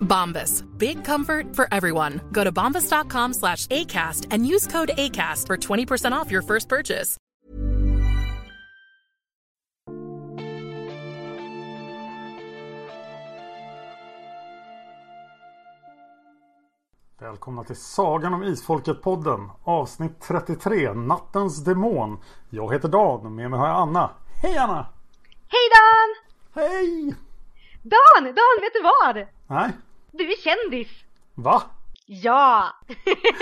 Bombas. Big comfort for everyone. Go to bombas.com slash ACAST and use code ACAST for 20% off your first purchase. Välkomna till Sagan om Isfolket-podden Avsnitt 33 Nattens Demon Jag heter Dan och med mig har jag Anna Hej Anna! Hej Dan! Hej! Dan! Dan, vet du vad? Nej, Du är kändis! va? Ja!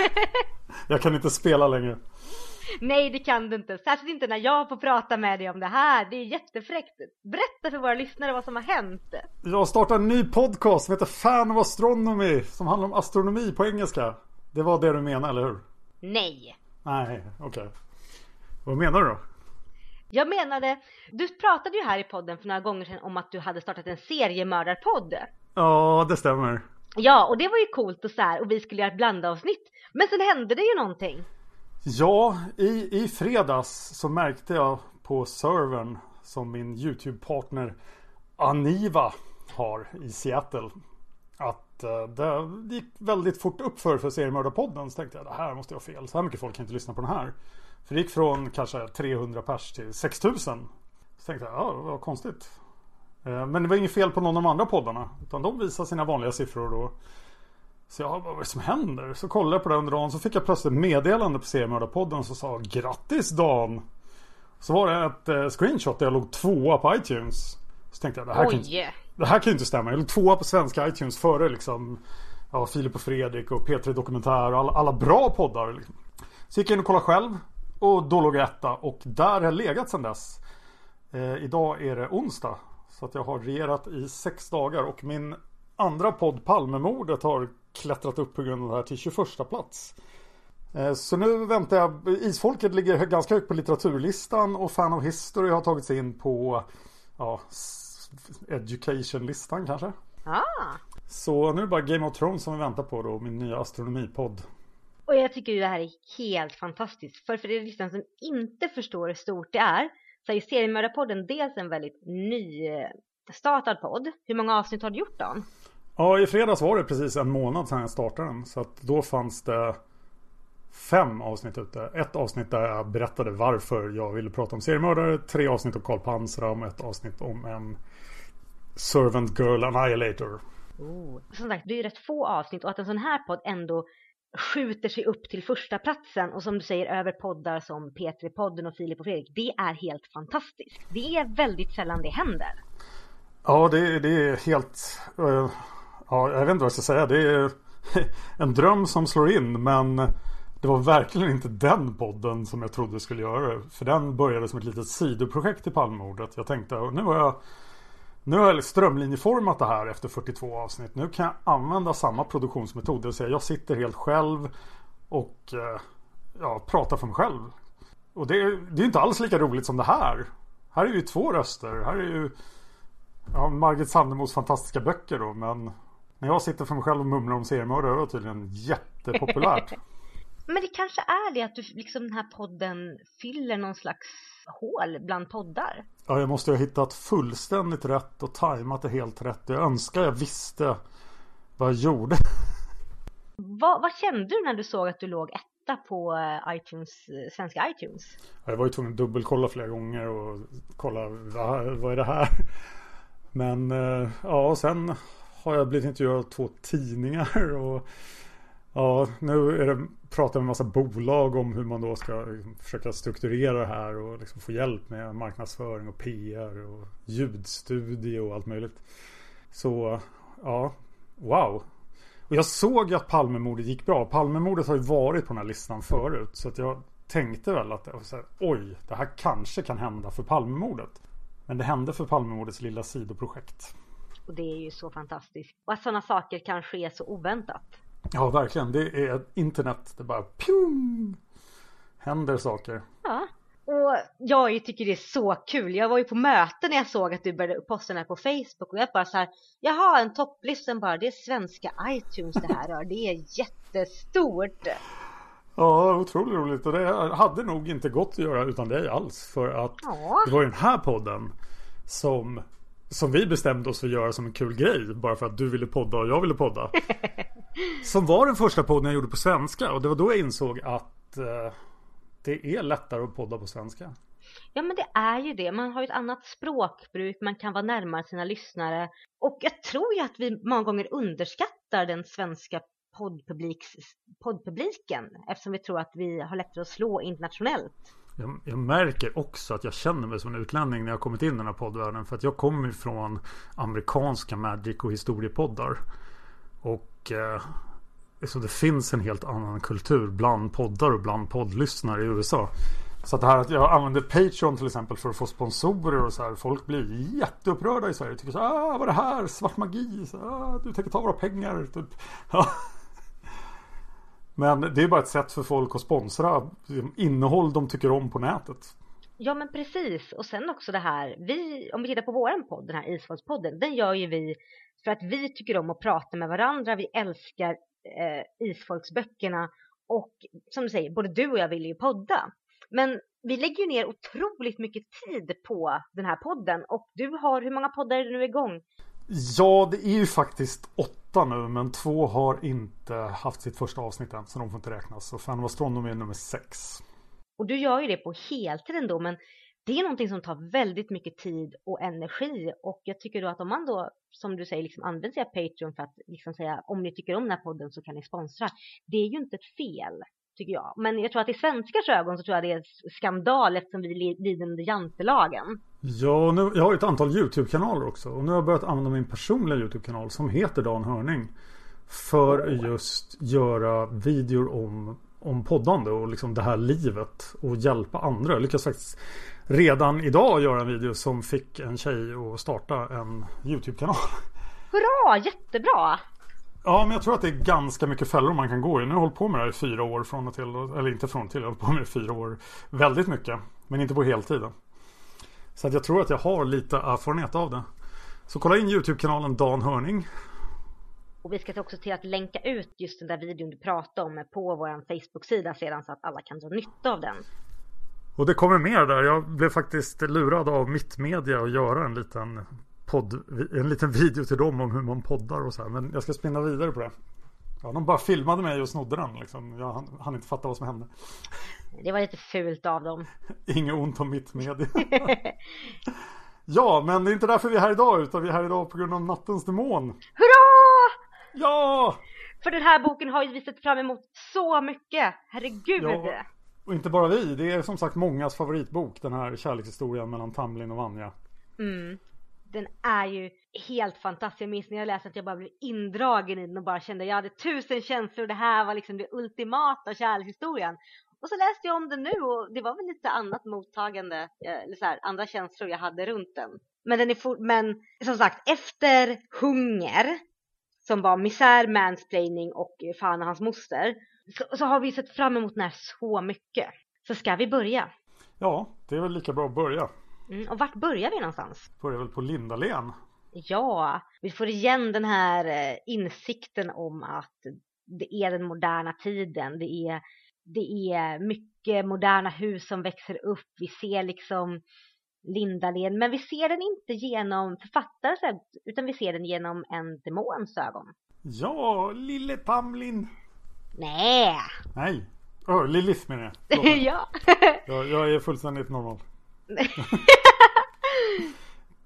Jag kan inte spela längre Nej, det kan du inte. Särskilt inte när jag får prata med dig om det här. Det är jättefräckt. Berätta för våra lyssnare vad som har hänt. Jag startar en ny podcast som heter Fan of Astronomy Som handlar om astronomi på engelska Det var det du menade, eller hur? Nej. Nej, okej Vad menar du då? Jag menade, du pratade ju här i podden för några gånger sedan om att du hade startat en seriemördarpodd. Ja, det stämmer Ja, och det var ju coolt och så här, och vi skulle göra ett blandavsnitt. Men sen hände det ju någonting. Ja, i, i fredags så märkte jag på servern som min YouTube-partner Aniva har i Seattle att eh, det gick väldigt fort upp för för seriemördarpodden. Så tänkte jag det här måste jag ha fel. Så här mycket folk kan inte lyssna på den här. För det gick från kanske 300 pers till 6000. Så tänkte jag, ja vad konstigt. Eh, Men det var inget fel på någon av de andra poddarna. Utan de visar sina vanliga siffror och så jag, vad är det som händer? Så kollade jag på det under dagen så fick jag plötsligt meddelande på seriemördarpodden som sa Grattis Dan! Så var det ett eh, screenshot där jag låg tvåa på iTunes. Så tänkte jag det här, kan, inte- Oj! det här kan ju inte stämma. Jag låg tvåa på svenska iTunes före liksom ja, Filip och Fredrik och P3 Dokumentär och alla, alla bra poddar. Liksom. Så gick jag in och kollade själv och då låg jag etta och där har jag legat sedan dess. Eh, idag är det onsdag. Så att jag har regerat i sex dagar och min andra podd Palmemordet har klättrat upp på grund av det här till 21 plats. Eh, Så nu väntar jag. Isfolket ligger ganska högt på litteraturlistan och Fan of History har tagit sig in på ja, Education-listan kanske. Ah! Så nu är det bara Game of Thrones som vi väntar på då, min nya astronomipodd. Och jag tycker ju det här är helt fantastiskt. För för er lyssnare som inte förstår hur stort det är så är Seriemördarpodden dels en väldigt nystartad podd. Hur många avsnitt har du gjort Dan? Ja, i fredags var det precis en månad sedan jag startade den. Så att då fanns det fem avsnitt ute. Ett avsnitt där jag berättade varför jag ville prata om seriemördare. Tre avsnitt om Karl Pansram och ett avsnitt om en Servant Girl Annihilator. Som sagt, det är ju rätt få avsnitt och att en sån här podd ändå skjuter sig upp till första platsen och som du säger över poddar som P3-podden och Filip och Fredrik. Det är helt fantastiskt. Det är väldigt sällan det händer. Ja, det, det är helt... eh, ja, jag vet inte vad jag ska säga. Det är en dröm som slår in. Men det var verkligen inte den podden som jag trodde skulle göra det. För den började som ett litet sidoprojekt i Palmemordet. Jag tänkte, nu har jag nu har jag strömlinjeformat det här efter 42 avsnitt. Nu kan jag använda samma produktionsmetod. Det vill säga jag sitter helt själv och eh, ja, pratar för mig själv. Och det, är- det är inte alls lika roligt som det här. Här är ju två röster. Här är ju ja, Margit Sandemos fantastiska böcker då. Men när jag sitter för mig själv och mumlar om seriemördare var är det tydligen jättepopulärt. Men det kanske är det att du, liksom den här podden fyller någon slags hål bland poddar. Ja, jag måste ha hittat fullständigt rätt och tajmat det helt rätt. Jag önskar jag visste vad jag gjorde. Vad, vad kände du när du såg att du låg etta på eh, iTunes, eh, svenska iTunes? Jag var ju tvungen att dubbelkolla flera gånger och kolla vad, vad är det här? Men eh, ja, sen har jag blivit intervjuad av två tidningar och ja, nu är det pratar med en massa bolag om hur man då ska liksom, försöka strukturera det här och liksom få hjälp med marknadsföring och PR och ljudstudie och allt möjligt. Så ja, wow. Och jag såg ju att Palmemordet gick bra. Palmemordet har ju varit på den här listan förut. Så att jag tänkte väl att här, oj, det här kanske kan hända för Palmemordet. Men det hände för Palmemordets lilla sidoprojekt. Och det är ju så fantastiskt. Och att sådana saker kan ske så oväntat. Ja, verkligen. Det är internet. Det bara pjong! Händer saker. Ja. Och jag tycker det är så kul. Jag var ju på möte när jag såg att du började posta den här på Facebook och jag bara så här, jaha en topplisten bara, det är svenska iTunes det här rör. Det är jättestort. Ja, otroligt roligt. Och det hade nog inte gått att göra utan dig alls. För att ja. det var ju den här podden som, som vi bestämde oss för att göra som en kul grej. Bara för att du ville podda och jag ville podda. som var den första podden jag gjorde på svenska. Och det var då jag insåg att eh, det är lättare att podda på svenska. Ja men det är ju det. Man har ju ett annat språkbruk. Man kan vara närmare sina lyssnare. Och jag tror ju att vi många gånger underskattar den svenska poddpubliken eftersom vi tror att vi har lättare att slå internationellt. Jag, jag, märker också att jag känner mig som en utlänning när jag kommit in i den här poddvärlden. För att jag kommer från amerikanska Magic och historiepoddar. Och eh, så det finns en helt annan kultur bland poddar och bland poddlyssnare i USA. Så att det här att jag använder Patreon till exempel för att få sponsorer och så här. Folk blir jätteupprörda i Sverige. Tycker så ah, vad är det här? Svart magi? Så, ah, du tänker ta våra pengar. Typ. Men det är bara ett sätt för folk att sponsra innehåll de tycker om på nätet. Ja men precis och sen också det här, vi, om vi tittar på våran podd, den här Isfolkspodden, den gör ju vi för att vi tycker om att prata med varandra, vi älskar eh, Isfolksböckerna och som du säger, både du och jag vill ju podda. Men vi lägger ju ner otroligt mycket tid på den här podden och du har, hur många poddar är det nu igång? Ja, det är ju faktiskt åtta nu, men två har inte haft sitt första avsnitt än, så de får inte räknas. Så Fan of Astronomy är nummer sex. Och du gör ju det på heltid ändå, men det är någonting som tar väldigt mycket tid och energi och jag tycker då att om man då som du säger liksom använder sig av Patreon för att liksom säga om ni tycker om den här podden så kan ni sponsra. Det är ju inte ett fel tycker jag. Men jag tror att i svenskars ögon så tror jag det är skandal eftersom vi lider under jantelagen. Ja, nu, jag har ett antal YouTube-kanaler också. Och nu har jag börjat använda min personliga YouTube-kanal som heter Dan Hörning. För oh. just göra videor om, om poddande och liksom det här livet. Och hjälpa andra. Jag lyckas faktiskt redan idag göra en video som fick en tjej att starta en YouTube-kanal. Hurra, jättebra! Ja, men jag tror att det är ganska mycket fällor man kan gå i. Nu har jag hållit på med det här i fyra år från och till. Eller inte från och till, jag har hållit på med det i fyra år. Väldigt mycket. Men inte på heltid. Så att jag tror att jag har lite erfarenhet av det. Så kolla in YouTube-kanalen Dan Hörning. Och vi ska också till att länka ut just den där videon du pratade om på vår Facebook-sida sedan så att alla kan dra nytta av den. Och det kommer mer där. Jag blev faktiskt lurad av Mittmedia att göra en liten podd, en liten video till dem om hur man poddar och så här. Men jag ska spinna vidare på det. Ja, de bara filmade mig och snodde den liksom. Jag hann, hann inte fatta vad som hände. Det var lite fult av dem. Inget ont om mitt media. ja, men det är inte därför vi är här idag utan vi är här idag på grund av Nattens Demon. Hurra! Ja! För den här boken har ju vi sett fram emot så mycket. Herregud. Ja, och inte bara vi. Det är som sagt mångas favoritbok. Den här kärlekshistorien mellan Tamlin och Vanja. Mm den är ju helt fantastisk. Jag minns när jag läste att jag bara blev indragen i den och bara kände att jag hade tusen känslor. Det här var liksom det ultimata kärlekshistorien. Och så läste jag om den nu och det var väl lite annat mottagande, eh, eller så här, andra känslor jag hade runt den. Men den är for, men som sagt, efter Hunger, som var misär, mansplaining och fan och hans moster, så, så har vi sett fram emot den här så mycket. Så ska vi börja? Ja, det är väl lika bra att börja. Mm, och vart börjar vi någonstans? Börjar väl på Lindalen. Ja, vi får igen den här eh, insikten om att det är den moderna tiden. Det är Det är mycket moderna hus som växer upp. Vi ser liksom Lindalen, men vi ser den inte genom författarens utan vi ser den genom en demons ögon. Ja, lille Tamlin. Nej. Nej. Oh, Lilith menar jag. Ja. jag. Jag är fullständigt normal.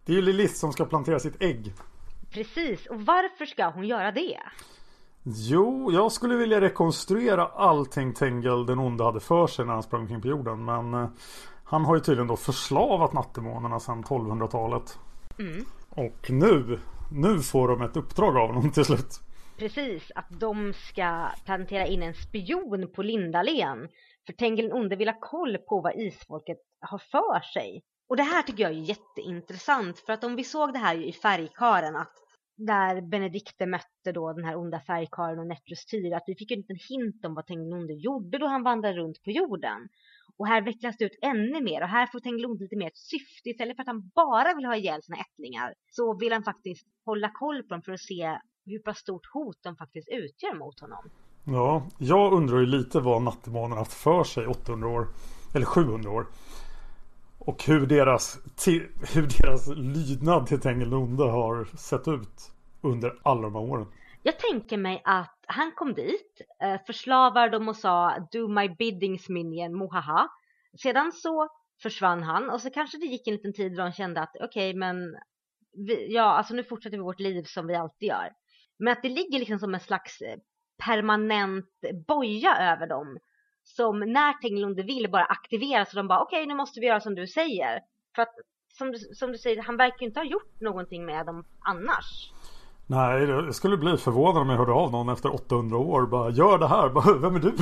Det är ju Lilith som ska plantera sitt ägg. Precis, och varför ska hon göra det? Jo, jag skulle vilja rekonstruera allting Tengel den onde hade för sig när han sprang omkring på jorden. Men eh, han har ju tydligen då förslavat nattdemonerna sedan 1200-talet. Mm. Och nu, nu får de ett uppdrag av honom till slut. Precis, att de ska plantera in en spion på Lindalen. För Tengil den onde vill ha koll på vad isfolket har för sig. Och det här tycker jag är jätteintressant för att om vi såg det här i färgkaren att där Benedikte mötte då den här onda färgkaren och Netrus Tyr att vi fick ju inte en hint om vad Tengilonde gjorde då han vandrade runt på jorden. Och här vecklas det ut ännu mer och här får Tengilonde lite mer ett syfte. Istället för att han bara vill ha ihjäl sina ättlingar så vill han faktiskt hålla koll på dem för att se hur pass stort hot de faktiskt utgör mot honom. Ja, jag undrar ju lite vad nattdemonerna haft för sig 800 år. Eller 700 år. Och hur deras, hur deras lydnad till Tengilunde har sett ut under alla de här åren. Jag tänker mig att han kom dit, eh, förslavade dem och sa Do my biddings minion, mohaha. Sedan så försvann han och så kanske det gick en liten tid då de kände att okej okay, men vi, ja alltså nu fortsätter vi vårt liv som vi alltid gör. Men att det ligger liksom som en slags eh, permanent boja över dem. Som när Tenglunde vill bara aktiveras och de bara okej okay, nu måste vi göra som du säger. För att som du, som du säger, han verkar ju inte ha gjort någonting med dem annars. Nej, jag skulle bli förvånad om jag hörde av någon efter 800 år. Bara gör det här. Bara, Vem är du?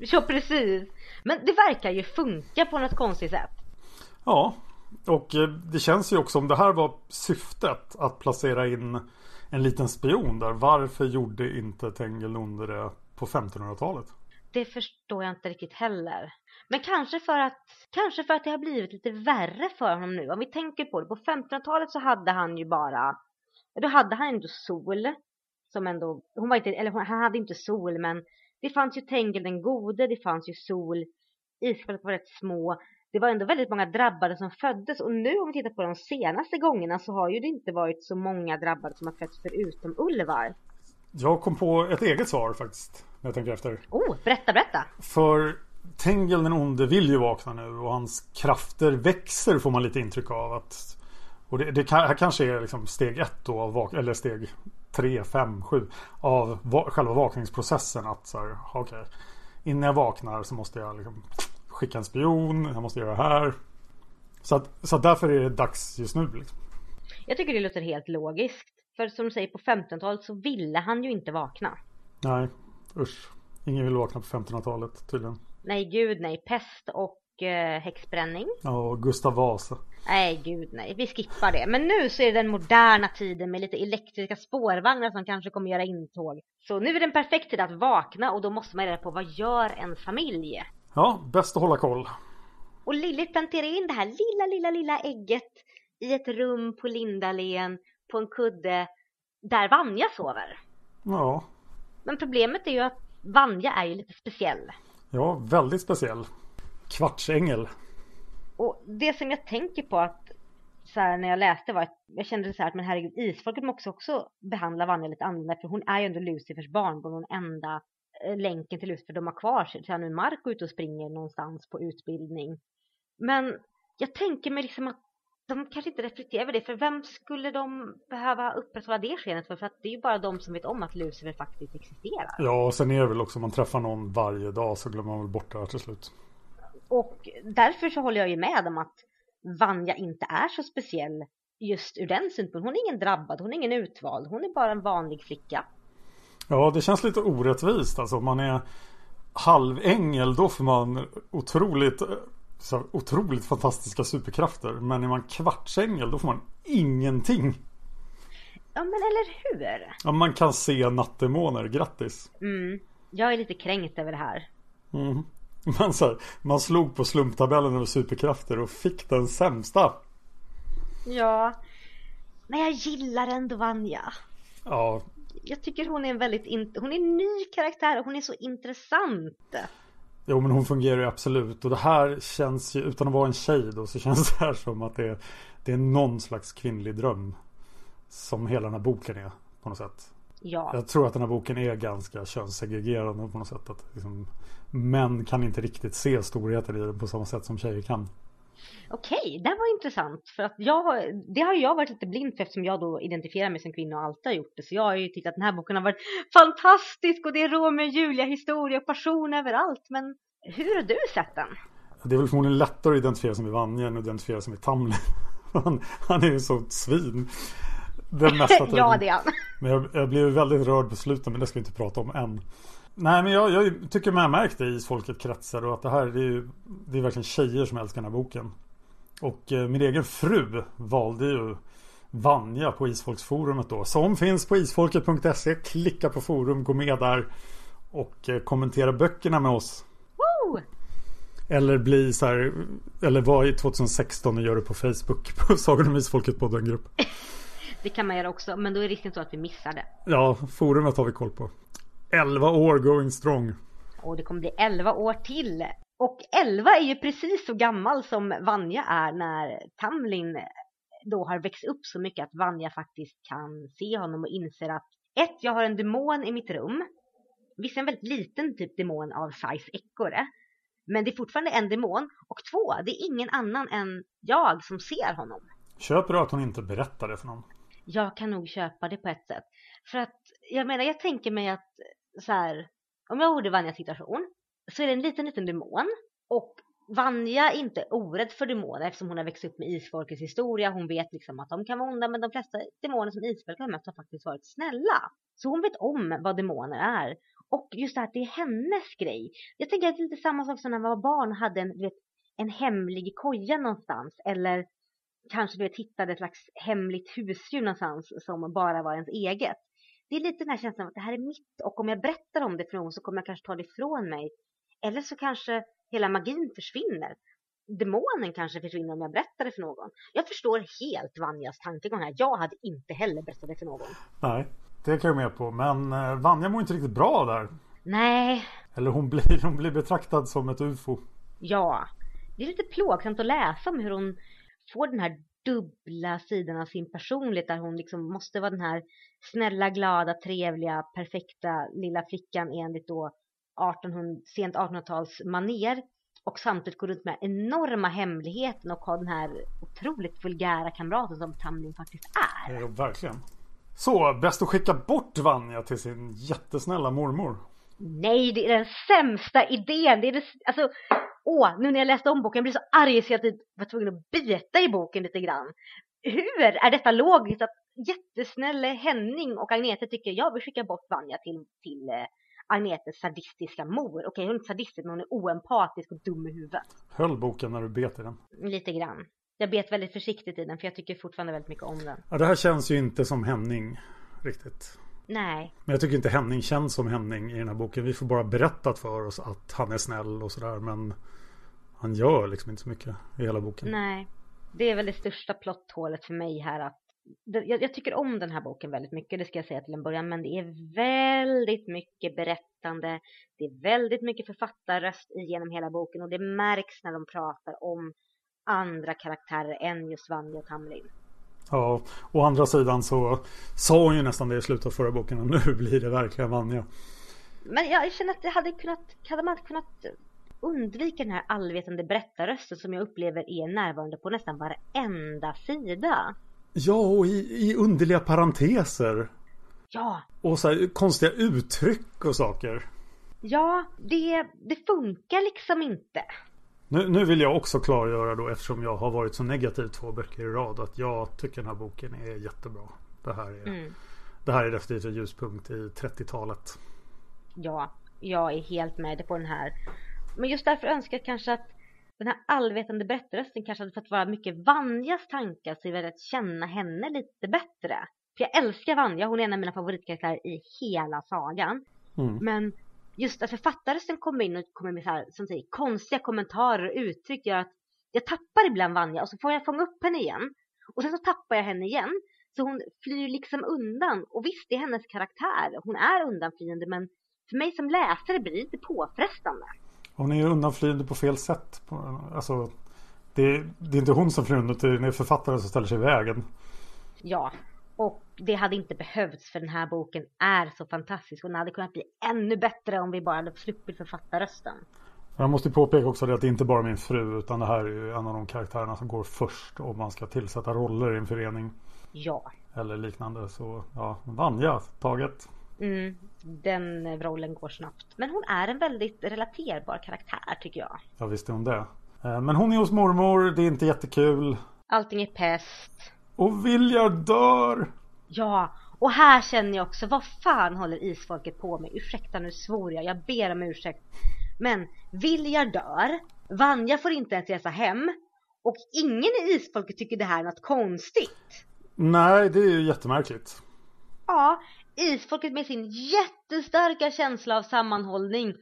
Ja, precis. Men det verkar ju funka på något konstigt sätt. Ja, och eh, det känns ju också om det här var syftet att placera in en liten spion där. Varför gjorde inte Tengel det på 1500-talet? Det förstår jag inte riktigt heller. Men kanske för att kanske för att det har blivit lite värre för honom nu. Om vi tänker på det. På 1500-talet så hade han ju bara då hade han ändå sol. Som ändå, hon var inte, eller han hade inte sol men det fanns ju Tengil den gode, det fanns ju sol. Isfältet var rätt små. Det var ändå väldigt många drabbade som föddes och nu om vi tittar på de senaste gångerna så har ju det inte varit så många drabbade som har fötts förutom Ulvar. Jag kom på ett eget svar faktiskt. När jag tänker efter. Oh, berätta, berätta. För Tengel den onde vill ju vakna nu och hans krafter växer får man lite intryck av. att och det, det här kanske är liksom steg ett då, av eller steg tre, fem, sju av va själva vakningsprocessen. Att så här, okay, innan jag vaknar så måste jag liksom skicka en spion, jag måste göra det här. Så, att, så att därför är det dags just nu. Liksom. Jag tycker det låter helt logiskt. För som du säger på 1500-talet så ville han ju inte vakna. Nej, usch. Ingen vill vakna på 1500-talet tydligen. Nej, gud nej. Pest och eh, häxbränning. Ja, och Gustav Vasa. Nej, gud nej. Vi skippar det. Men nu så är det den moderna tiden med lite elektriska spårvagnar som kanske kommer göra intåg. Så nu är det en perfekt tid att vakna och då måste man reda på vad gör en familj? Ja, bäst att hålla koll. Och Lilith planterar in det här lilla, lilla, lilla ägget i ett rum på Lindalen på en kudde där Vanja sover. Ja. Men problemet är ju att Vanja är ju lite speciell. Ja, väldigt speciell kvartsängel. Och det som jag tänker på att så här, när jag läste var att jag kände så här att men herregud isfolket måste också behandla Vanja lite annorlunda för hon är ju ändå Lucifers barnbarn den enda eh, länken till Lucifer de har kvar. Så nu Marco ute och springer någonstans på utbildning. Men jag tänker mig liksom att de kanske inte reflekterar över det för vem skulle de behöva upprätthålla det skenet för? För att det är ju bara de som vet om att Lucifer faktiskt existerar. Ja, och sen är det väl också man träffar någon varje dag så glömmer man väl bort det här till slut. Och därför så håller jag ju med om att Vanja inte är så speciell just ur den synpunkten. Hon är ingen drabbad, hon är ingen utvald, hon är bara en vanlig flicka. Ja, det känns lite orättvist. Alltså om man är halvängel då får man otroligt, så otroligt fantastiska superkrafter. Men är man kvartsängel då får man ingenting. Ja, men eller hur? Ja, man kan se nattdemoner, grattis. Mm. Jag är lite kränkt över det här. Mm. Man, så här, man slog på slumptabellen över superkrafter och fick den sämsta. Ja. Men jag gillar ändå Vanja. Ja. Jag tycker hon är en väldigt, hon är en ny karaktär och hon är så intressant. Jo men hon fungerar ju absolut och det här känns ju utan att vara en tjej då så känns det här som att det är, det är någon slags kvinnlig dröm. Som hela den här boken är på något sätt. Ja. Jag tror att den här boken är ganska könssegregerande på något sätt. Att liksom, män kan inte riktigt se storheter i den på samma sätt som tjejer kan. Okej, det var intressant. För att jag, det har jag varit lite blind för eftersom jag då identifierar mig som kvinna och alltid har gjort det. Så jag har ju tyckt att den här boken har varit fantastisk och det är Romeo och Julia historia och passion överallt. Men hur har du sett den? Det är väl förmodligen lättare att identifiera sig med Vanja än att identifiera sig med Tamlin. Han, han är ju så svin. Den mesta tiden. ja, det är han. Men jag, jag blev väldigt rörd på slutet men det ska vi inte prata om än. Nej men jag, jag tycker man har märkt det i Isfolket kretsar och att det här det är ju Det är verkligen tjejer som älskar den här boken. Och eh, min egen fru valde ju Vanja på Isfolksforumet då. Som finns på isfolket.se. Klicka på forum, gå med där. Och eh, kommentera böckerna med oss. Woo! Eller bli så här Eller var i 2016 och gör det på Facebook. På Sagan om Isfolket på den grupp. Det kan man göra också, men då är risken så att vi missar det. Ja, forumet har vi koll på. 11 år going strong. Och det kommer bli 11 år till. Och 11 är ju precis så gammal som Vanja är när Tamlin då har växt upp så mycket att Vanja faktiskt kan se honom och inser att ett, jag har en demon i mitt rum. Visst en väldigt liten typ demon av size ekorre. Men det är fortfarande en demon. Och två, det är ingen annan än jag som ser honom. Köper du att hon inte berättar det för någon? Jag kan nog köpa det på ett sätt. För att jag menar, jag tänker mig att så här, om jag vore Vanjas situation så är det en liten, liten demon och Vanja är inte orädd för demoner eftersom hon har växt upp med isfolkets historia. Hon vet liksom att de kan vara onda men de flesta demoner som isfolk har mött har faktiskt varit snälla. Så hon vet om vad demoner är. Och just det här att det är hennes grej. Jag tänker att det är lite samma sak som när man var barn och hade en, vet, en hemlig koja någonstans. Eller kanske du vet, hittade ett slags hemligt husdjur någonstans som bara var ens eget. Det är lite den här känslan av att det här är mitt och om jag berättar om det för någon så kommer jag kanske ta det ifrån mig. Eller så kanske hela magin försvinner. Demonen kanske försvinner om jag berättar det för någon. Jag förstår helt Vanjas tankegång här. Jag hade inte heller berättat det för någon. Nej, det kan jag med på. Men eh, Vanja mår inte riktigt bra där. Nej. Eller hon blir, hon blir betraktad som ett ufo. Ja. Det är lite plågsamt att läsa om hur hon får den här dubbla sidan av sin personlighet där hon liksom måste vara den här snälla, glada, trevliga, perfekta lilla flickan enligt då 1800, sent 1800-tals maner och samtidigt gå runt med enorma hemligheten och ha den här otroligt vulgära kamraten som Tamlin faktiskt är. Ja, verkligen. Så, bäst att skicka bort Vanja till sin jättesnälla mormor. Nej, det är den sämsta idén. Det är det, alltså, åh, nu när jag läste om boken, jag blev så arg så jag typ var tvungen att bita i boken lite grann. Hur är detta logiskt att jättesnälle Henning och Agnete tycker jag vill skicka bort Vanja till, till eh, Agnetes sadistiska mor. Okej, hon är inte sadistisk men hon är oempatisk och dum i huvudet. Höll boken när du bet i den? Lite grann. Jag bet väldigt försiktigt i den för jag tycker fortfarande väldigt mycket om den. Ja, det här känns ju inte som Henning riktigt. Nej. Men jag tycker inte Henning känns som Henning i den här boken. Vi får bara berättat för oss att han är snäll och sådär. Men han gör liksom inte så mycket i hela boken. Nej. Det är väl det största plotthålet för mig här att jag, jag, tycker om den här boken väldigt mycket, det ska jag säga till en början, men det är väldigt mycket berättande. Det är väldigt mycket författarröst genom hela boken och det märks när de pratar om andra karaktärer än just Vanja och Tamlin. Ja, å andra sidan så sa hon ju nästan det i slutet av förra boken och nu blir det verkligen Vanja. Men jag känner att det hade kunnat, hade man kunnat undvika den här allvetande berättarrösten som jag upplever är närvarande på nästan varenda sida. Ja, och i, i underliga parenteser. Ja. Och så här, konstiga uttryck och saker. Ja, det, det funkar liksom inte. Nu, nu vill jag också klargöra då eftersom jag har varit så negativ två böcker i rad att jag tycker den här boken är jättebra. Det här är, mm. det här är definitivt en ljuspunkt i 30-talet. Ja, jag är helt med på den här. Men just därför önskar jag kanske att den här allvetande berättarrösten kanske hade fått vara mycket Vanjas tankar så jag att känna henne lite bättre. För jag älskar Vanja, hon är en av mina favoritkaraktärer i hela sagan. Mm. Men just att författarrösten kommer in och kommer med så här, som säger, konstiga kommentarer och uttryck gör att jag tappar ibland Vanja och så får jag fånga upp henne igen. Och sen så tappar jag henne igen. Så hon flyr liksom undan. Och visst, det är hennes karaktär. Hon är undanflyende men för mig som läsare blir det inte påfrestande. Hon är ju undanflyende på fel sätt. Alltså, det, det är inte hon som flyr undan, det är författaren som ställer sig i vägen. Ja, och det hade inte behövts för den här boken är så fantastisk och den hade kunnat bli ännu bättre om vi bara hade sluppit författarrösten. Jag måste påpeka också att det inte bara är min fru utan det här är ju en av de karaktärerna som går först om man ska tillsätta roller i en förening. Ja. Eller liknande så ja, Vanja taget. Mm, den rollen går snabbt. Men hon är en väldigt relaterbar karaktär tycker jag. Ja visst är hon det. Eh, men hon är hos mormor, det är inte jättekul. Allting är pest. Och Viljar dör! Ja, och här känner jag också, vad fan håller isfolket på med? Ursäkta nu svor jag, jag ber om ursäkt. Men Viljar dör, Vanja får inte ens resa hem och ingen i isfolket tycker det här är något konstigt. Nej, det är ju jättemärkligt. Ja, isfolket med sin jättestarka känsla av sammanhållning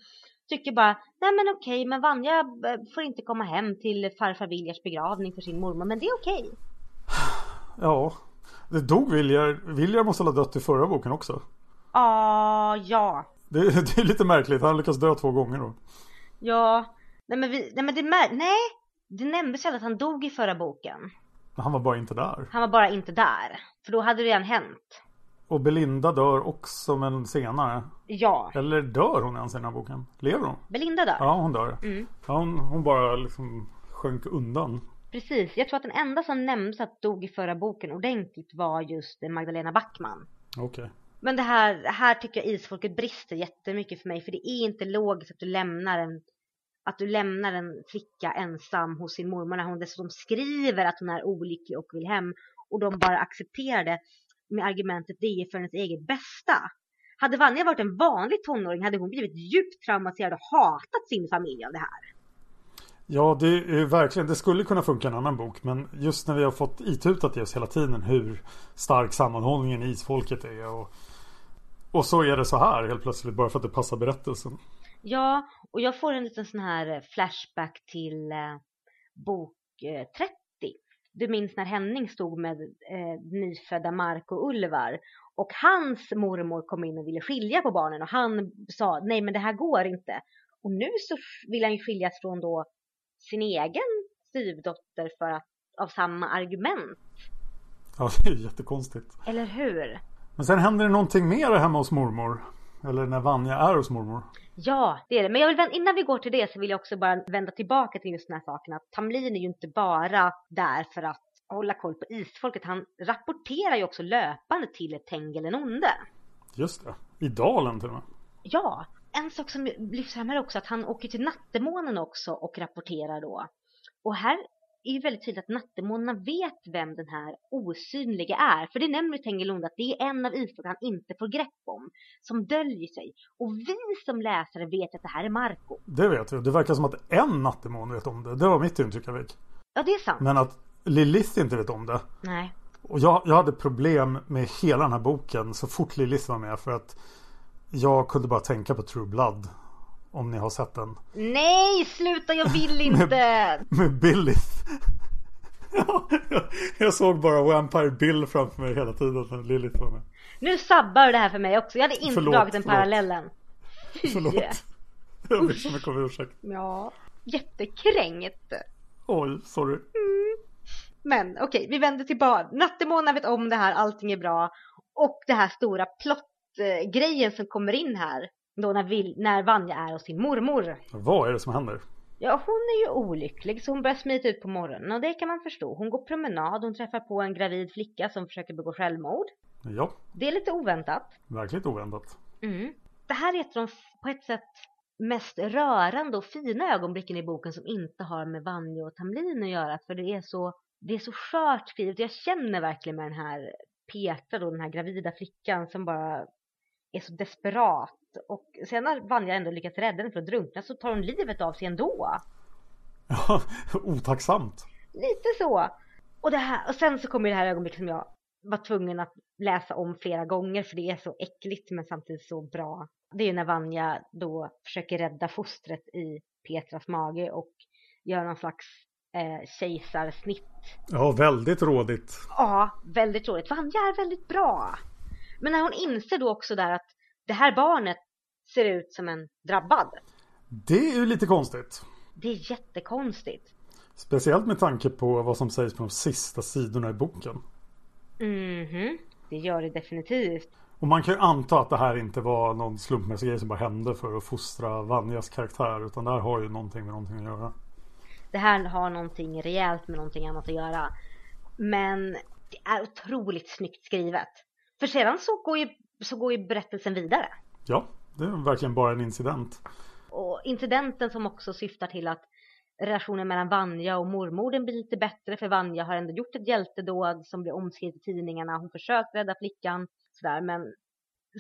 tycker bara, nej men okej, men Vanja eh, får inte komma hem till farfar Viljars begravning för sin mormor, men det är okej. Ja, det dog Viljar. Viljar måste ha dött i förra boken också. Ah, ja. Det, det är lite märkligt, han lyckas dö två gånger då. Ja, nej men, vi, nej men det nej, det nämndes aldrig att han dog i förra boken. Han var bara inte där. Han var bara inte där, för då hade det redan hänt. Och Belinda dör också men senare. Ja. Eller dör hon ens i den här boken? Lever hon? Belinda dör. Ja hon dör. Mm. Ja, hon, hon bara liksom sjönk undan. Precis, jag tror att den enda som nämndes att dog i förra boken ordentligt var just Magdalena Backman. Okej. Okay. Men det här, här tycker jag isfolket brister jättemycket för mig för det är inte logiskt att du lämnar en att du lämnar en flicka ensam hos sin mormor när hon dessutom skriver att hon är olycklig och vill hem och de bara accepterar det med argumentet det är för hennes eget bästa. Hade Vanja varit en vanlig tonåring hade hon blivit djupt traumatiserad och hatat sin familj av det här. Ja, det är verkligen. Det skulle kunna funka en annan bok. Men just när vi har fått itutat i oss hela tiden hur stark sammanhållningen i isfolket är. Och, och så är det så här helt plötsligt bara för att det passar berättelsen. Ja, och jag får en liten sån här eh, flashback till eh, bok eh, 30 du minns när Henning stod med eh, nyfödda Mark och Ulvar och hans mormor kom in och ville skilja på barnen och han sa nej men det här går inte. Och nu så vill han ju skiljas från då sin egen styvdotter för att, av samma argument. Ja, det är jättekonstigt. Eller hur? Men sen händer det någonting mer hemma hos mormor. Eller när Vanja är hos mormor. Ja, det är det. Men jag vill, innan vi går till det så vill jag också bara vända tillbaka till just den här saken att Tamlin är ju inte bara där för att hålla koll på isfolket. Han rapporterar ju också löpande till Tengil den onde. Just det. I dalen till och med. Ja, en sak som lyfts fram här också att han åker till Nattemånen också och rapporterar då. Och här är ju väldigt tydligt att Nattemånarna vet vem den här osynliga är. För det nämner Tengelund att det är en av isfolk han inte får grepp om. Som döljer sig. Och vi som läsare vet att det här är Marco. Det vet vi. Det verkar som att en Nattemån vet om det. Det var mitt intryck jag fick. Ja, det är sant. Men att Lilith inte vet om det. Nej. Och jag, jag hade problem med hela den här boken så fort Lilith var med. För att jag kunde bara tänka på True Blood. Om ni har sett den. Nej, sluta, jag vill inte! med, med Billith. jag såg bara Vampire Bill framför mig hela tiden Lilith var med. Nu sabbar du det här för mig också. Jag hade inte förlåt, dragit den förlåt. parallellen. Fy. Förlåt. Jag ber så mycket om ursäkt. Ja, jättekränkt. Oj, sorry. Men okej, okay, vi vänder tillbaka. Nattemona vet om det här, allting är bra. Och det här stora plottgrejen som kommer in här. Då när, vi, när Vanja är hos sin mormor. Vad är det som händer? Ja, hon är ju olycklig så hon börjar smita ut på morgonen och det kan man förstå. Hon går promenad, hon träffar på en gravid flicka som försöker begå självmord. Ja. Det är lite oväntat. Verkligt oväntat. Mm. Det här är ett av de på ett sätt mest rörande och fina ögonblicken i boken som inte har med Vanja och Tamlin att göra. För det är så, det är så skört skrivet. Jag känner verkligen med den här Petra då, den här gravida flickan som bara är så desperat. Och sen när Vanja ändå lyckats rädda henne från att drunkna så tar hon livet av sig ändå. Ja, otacksamt. Lite så. Och, det här, och sen så kommer det här ögonblicket som jag var tvungen att läsa om flera gånger för det är så äckligt men samtidigt så bra. Det är när Vanja då försöker rädda fostret i Petras mage och gör någon slags eh, kejsarsnitt. Ja, väldigt rådigt. Ja, väldigt rådigt. Vanja är väldigt bra. Men när hon inser då också där att det här barnet ser ut som en drabbad. Det är ju lite konstigt. Det är jättekonstigt. Speciellt med tanke på vad som sägs på de sista sidorna i boken. Mhm, det gör det definitivt. Och man kan ju anta att det här inte var någon slumpmässig grej som bara hände för att fostra Vanjas karaktär. Utan det här har ju någonting med någonting att göra. Det här har någonting rejält med någonting annat att göra. Men det är otroligt snyggt skrivet. För sedan så går ju, så går ju berättelsen vidare. Ja, det är verkligen bara en incident. Och incidenten som också syftar till att relationen mellan Vanja och mormodern blir lite bättre för Vanja har ändå gjort ett hjältedåd som blir omskrivet i tidningarna. Hon försökt rädda flickan. Sådär, men,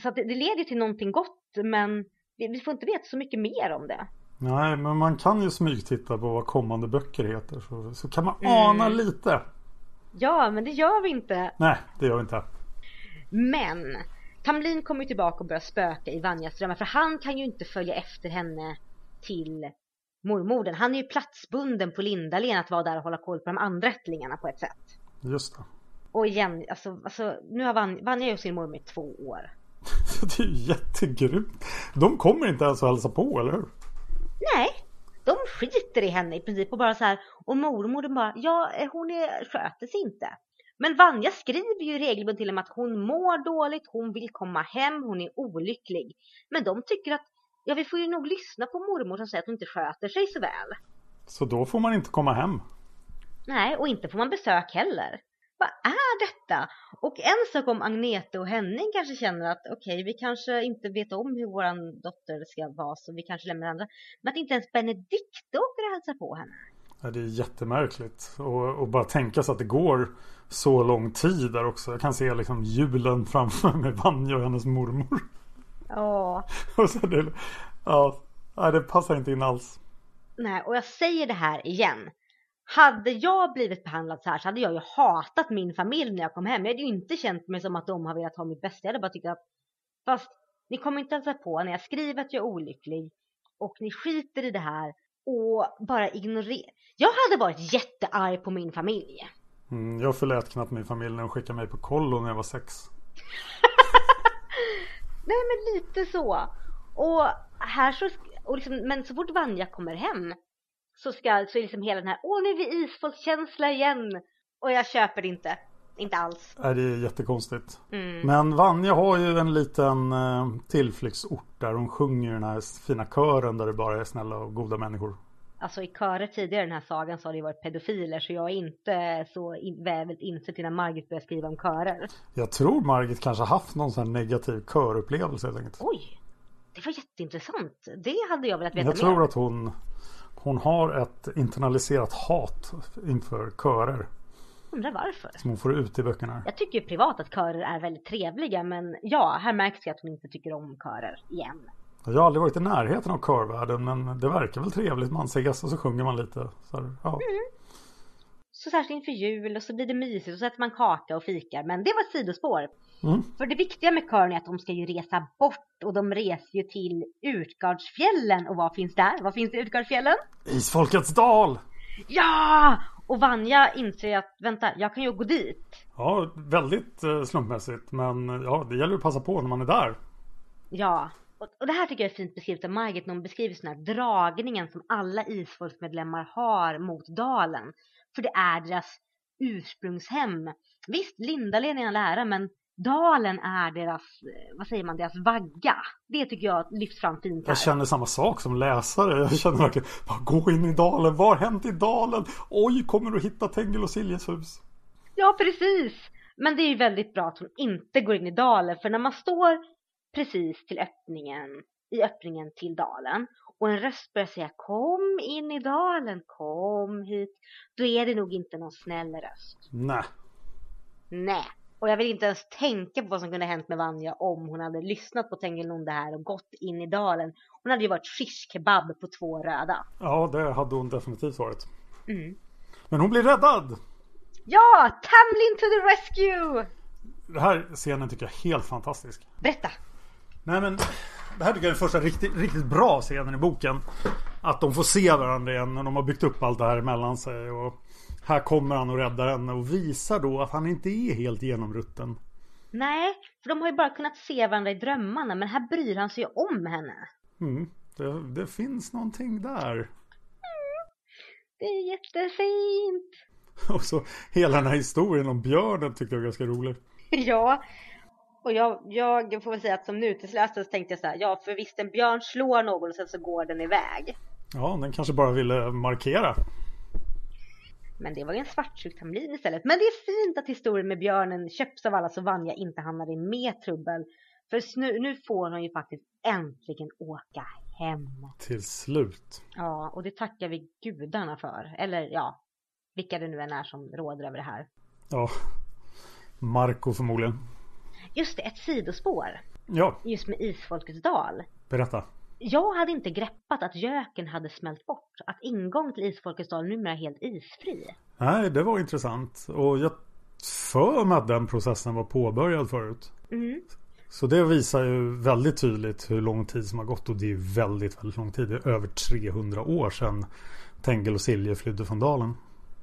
så det, det leder till någonting gott men vi, vi får inte veta så mycket mer om det. Nej, men man kan ju smygtitta på vad kommande böcker heter. Så, så kan man ana Mm. lite. Ja, men det gör vi inte. Nej, det gör vi inte. Men Tamlin kommer ju tillbaka och börjar spöka i Vanjas drömmar för han kan ju inte följa efter henne till mormodern. Han är ju platsbunden på Lindalen att vara där och hålla koll på de andra ättlingarna på ett sätt. Just det. Och igen, alltså, alltså nu har Van, Vanja ju sin mormor i två år. Det är ju jättegrymt. De kommer inte ens att hälsa på, eller hur? Nej, de skiter i henne i princip och bara så här. Och mormodern bara, ja hon är, sköter sig inte. Men Vanja skriver ju regelbundet till dem att hon mår dåligt, hon vill komma hem, hon är olycklig. Men de tycker att, ja vi får ju nog lyssna på mormor som säger att hon inte sköter sig så väl. Så då får man inte komma hem. Nej, och inte får man besök heller. Vad är detta? Och en sak om Agnete och Henning kanske känner att okej, vi kanske inte vet om hur våran dotter ska vara så vi kanske lämnar andra. Men att inte ens Benedikte åker och hälsar på henne. Ja, det är jättemärkligt. Och, och bara tänka sig att det går så lång tid där också. Jag kan se liksom julen framför mig, Vanja och hennes mormor. Ja. Och så det, ja, det passar inte in alls. Nej, och jag säger det här igen. Hade jag blivit behandlad så här så hade jag ju hatat min familj när jag kom hem. Jag hade ju inte känt mig som att de har velat ha mitt bästa. Jag hade bara tyckt att fast ni kommer inte hälsa på när jag skriver att jag är olycklig och ni skiter i det här och bara ignorerar. Jag hade varit jättearg på min familj. Mm, jag förlät knappt min familj när de skickade mig på kollo när jag var sex. Nej men lite så. Och här så, och liksom, men så fort Vanja kommer hem så ska, så liksom hela den här, åh nu är vi isfolkskänsla igen. Och jag köper det inte. Inte alls. Nej, det är jättekonstigt. Mm. Men Vanja har ju en liten eh, tillflyktsort där hon sjunger den här fina kören där det bara är snälla och goda människor. Alltså i körer tidigare i den här sagan så har det varit pedofiler så jag är inte så in, väl insett innan Margit började skriva om körer. Jag tror Margit kanske haft någon sån här negativ körupplevelse helt enkelt. Oj, det var jätteintressant. Det hade jag velat veta Jag tror mer. att hon, hon har ett internaliserat hat inför körer. Undrar varför. Som hon får ut i böckerna. Jag tycker privat att körer är väldigt trevliga men ja, här märks det att hon inte tycker om körer igen. Jag har aldrig varit i närheten av körvärlden men det verkar väl trevligt. Man ses och så sjunger man lite. Så här, ja. Så särskilt inför jul och så blir det mysigt och så äter man kaka och fikar. Men det var ett sidospår. Mm. För det viktiga med kören är att de ska ju resa bort och de reser ju till Utgardsfjällen. Och vad finns där? Vad finns i Utgardsfjällen? Isfolkets dal! Ja! Och Vanja inser att vänta, jag kan ju gå dit. Ja, väldigt eh, slumpmässigt. Men ja, det gäller att passa på när man är där. Ja. Och, och det här tycker jag är fint beskrivet av Margit när hon beskriver den här dragningen som alla isfolksmedlemmar har mot dalen. För det är deras ursprungshem. Visst, Lindalen är en lära men dalen är deras, eh, vad säger man, deras vagga. Det tycker jag lyfts fram fint här. Jag känner samma sak som läsare. Jag känner verkligen, bara gå in i dalen. Vad har hänt i dalen? Oj, kommer du hitta Tengil och Siljes hus? Ja, precis. Men det är ju väldigt bra att hon inte går in i dalen. För när man står precis till öppningen, i öppningen till dalen och en röst börjar säga kom in i dalen, kom hit. Då är det nog inte någon snäll röst. Nej. Nej. Och jag vill inte ens tänka på vad som kunde hänt med Vanja om hon hade lyssnat på Tengilnonde här och gått in i dalen. Hon hade ju varit shish kebab på två röda. Ja, det hade hon definitivt varit. Mm. Men hon blir räddad! Ja! Tamlin to the rescue! Den här scenen tycker jag är helt fantastisk. Berätta. Nej men Det här tycker jag är den första riktigt, riktigt bra scenen i boken. Att de får se varandra igen när de har byggt upp allt det här mellan sig. Och här kommer han och räddar henne och visar då att han inte är helt genomrutten. Nej, för de har ju bara kunnat se varandra i drömmarna men här bryr han sig ju om henne. Mm. Det, det finns någonting där. Det är jättefint. Och så hela den här historien om björnen tyckte jag var ganska rolig. Ja, och jag, jag får väl säga att som nutidsläsare så tänkte jag så här, ja för visst en björn slår någon och sen så går den iväg. Ja, den kanske bara ville markera. Men det var ju en svartsjuk tamlin istället. Men det är fint att historien med björnen köps av alla så Vanja inte hamnar i mer trubbel. För nu, nu får hon ju faktiskt äntligen åka hem. Till slut. Ja, och det tackar vi gudarna för. Eller ja, vilka det nu än är som råder över det här. Ja, Marco förmodligen. Just det, ett sidospår. Ja, Just med Isfolkets dal. berätta. Jag hade inte greppat att göken hade smält bort. Att ingång till Isfolkets dal numera är helt isfri. Nej, det var intressant. Och jag för mig att den processen var påbörjad förut. Mm. Så det visar ju väldigt tydligt hur lång tid som har gått. Och det är väldigt, väldigt lång tid. Det är över 300 år sedan Tengel och Silje flydde från dalen.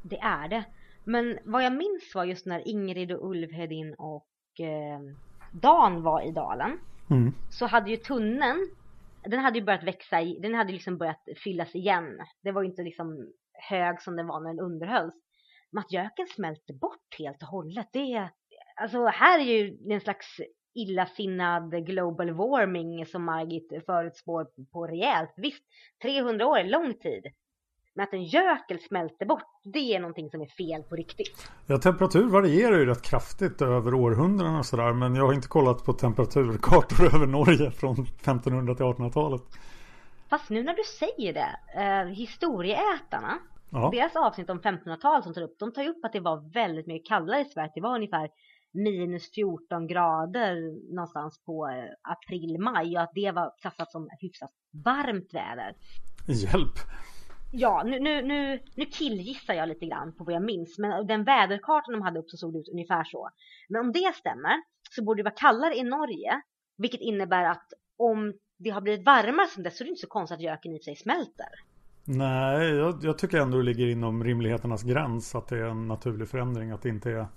Det är det. Men vad jag minns var just när Ingrid och Ulvhedin och eh, Dan var i dalen. Mm. Så hade ju tunneln, den hade ju börjat växa, i, den hade liksom börjat fyllas igen. Det var ju inte liksom hög som den var när den underhölls. Men att göken smälte bort helt och hållet, det är, alltså här är ju en slags illasinnad global warming som Margit förutspår på rejält. Visst, 300 år är lång tid. Men att en gökel smälter bort, det är någonting som är fel på riktigt. Ja, temperatur varierar ju rätt kraftigt över århundraden och sådär. Men jag har inte kollat på temperaturkartor över Norge från 1500 till 1800-talet. Fast nu när du säger det, eh, historieätarna, Ja, deras avsnitt om 1500-talet som tar upp, de tar ju upp att det var väldigt mycket kallare i Sverige. Det var ungefär minus 14 grader någonstans på eh, april-maj och att det var klassat som hyfsat varmt väder. hjälp. Ja, nu, nu, nu, nu killgissar jag lite grann på vad jag minns, men den väderkartan de hade upp så såg det ut ungefär så. Men om det stämmer så borde det vara kallare i Norge, vilket innebär att om det har blivit varmare sen dess så är det inte så konstigt att göken i sig smälter. Nej, jag, jag tycker ändå det ligger inom rimligheternas gräns att det är en naturlig förändring. Att det inte är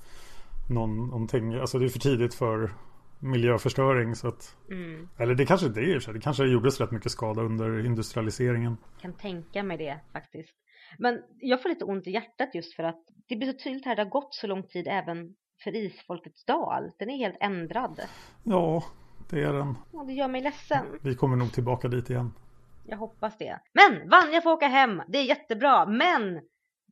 någon, någonting, alltså det är för tidigt för miljöförstöring. Så att, Mm. eller det kanske inte är sig. Det kanske gjordes rätt mycket skada under industrialiseringen. kan tänka mig det faktiskt. Men jag får lite ont i hjärtat just för att det blir så tydligt här, det har gått så lång tid även för Isfolkets dal. Den är helt ändrad. Ja, det är den. Och det gör mig ledsen. Vi kommer nog tillbaka dit igen. Jag hoppas det. Men Vanja får åka hem, det är jättebra. Men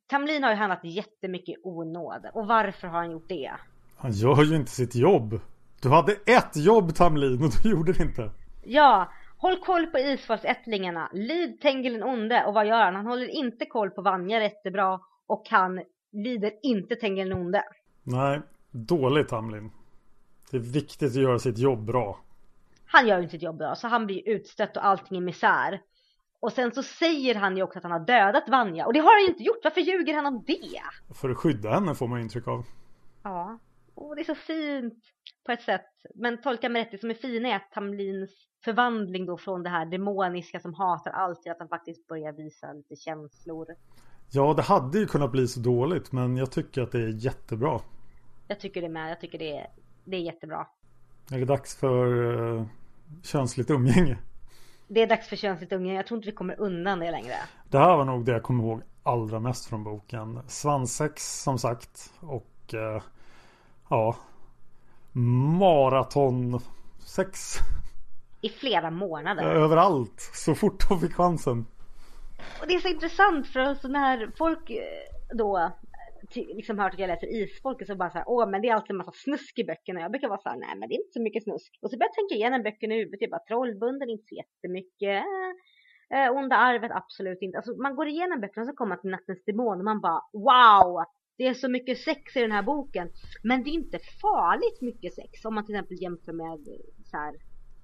Tamlin har ju handlat jättemycket onåd. Och varför har han gjort det? Han gör ju inte sitt jobb. Du hade ett jobb Tamlin och du gjorde det inte. Ja, håll koll på Isfolksättlingarna. Lyd Tengil den onde. Och vad gör han? Han håller inte koll på Vanja jättebra. Och han lyder inte Tengil den onde. Nej, dåligt Tamlin. Det är viktigt att göra sitt jobb bra. Han gör ju inte sitt jobb bra så han blir utstött och allting är misär. Och sen så säger han ju också att han har dödat Vanja och det har han ju inte gjort. Varför ljuger han om det? För att skydda henne får man intryck av. Ja, och det är så fint på ett sätt. Men tolka mig rätt, det som är fina är att Tamlins förvandling då från det här demoniska som hatar allt till att han faktiskt börjar visa lite känslor. Ja, det hade ju kunnat bli så dåligt men jag tycker att det är jättebra. Jag tycker det med, jag tycker det är, det är jättebra. Är det dags för uh, könsligt umgänge? Det är dags för könsligt unge, jag tror inte vi kommer undan det längre. Det här var nog det jag kommer ihåg allra mest från boken. Svansex som sagt och uh, ja maratonsex I flera månader. överallt så fort de fick chansen. Och det är så intressant för så när folk eh, då liksom hört att jag läser isfolket så bara så här, åh men det är alltid en massa snusk i böckerna. Jag brukar vara så här, nej men det är inte så mycket snusk. Och så börjar jag tänka igenom böckerna i huvudet, jag bara trollbunden, inte så jättemycket. Eh, onda arvet, absolut inte. Alltså man går igenom böckerna och så kommer man till nattens demon och man bara, wow! Det är så mycket sex i den här boken. Men det är inte farligt mycket sex om man till exempel jämför med så här,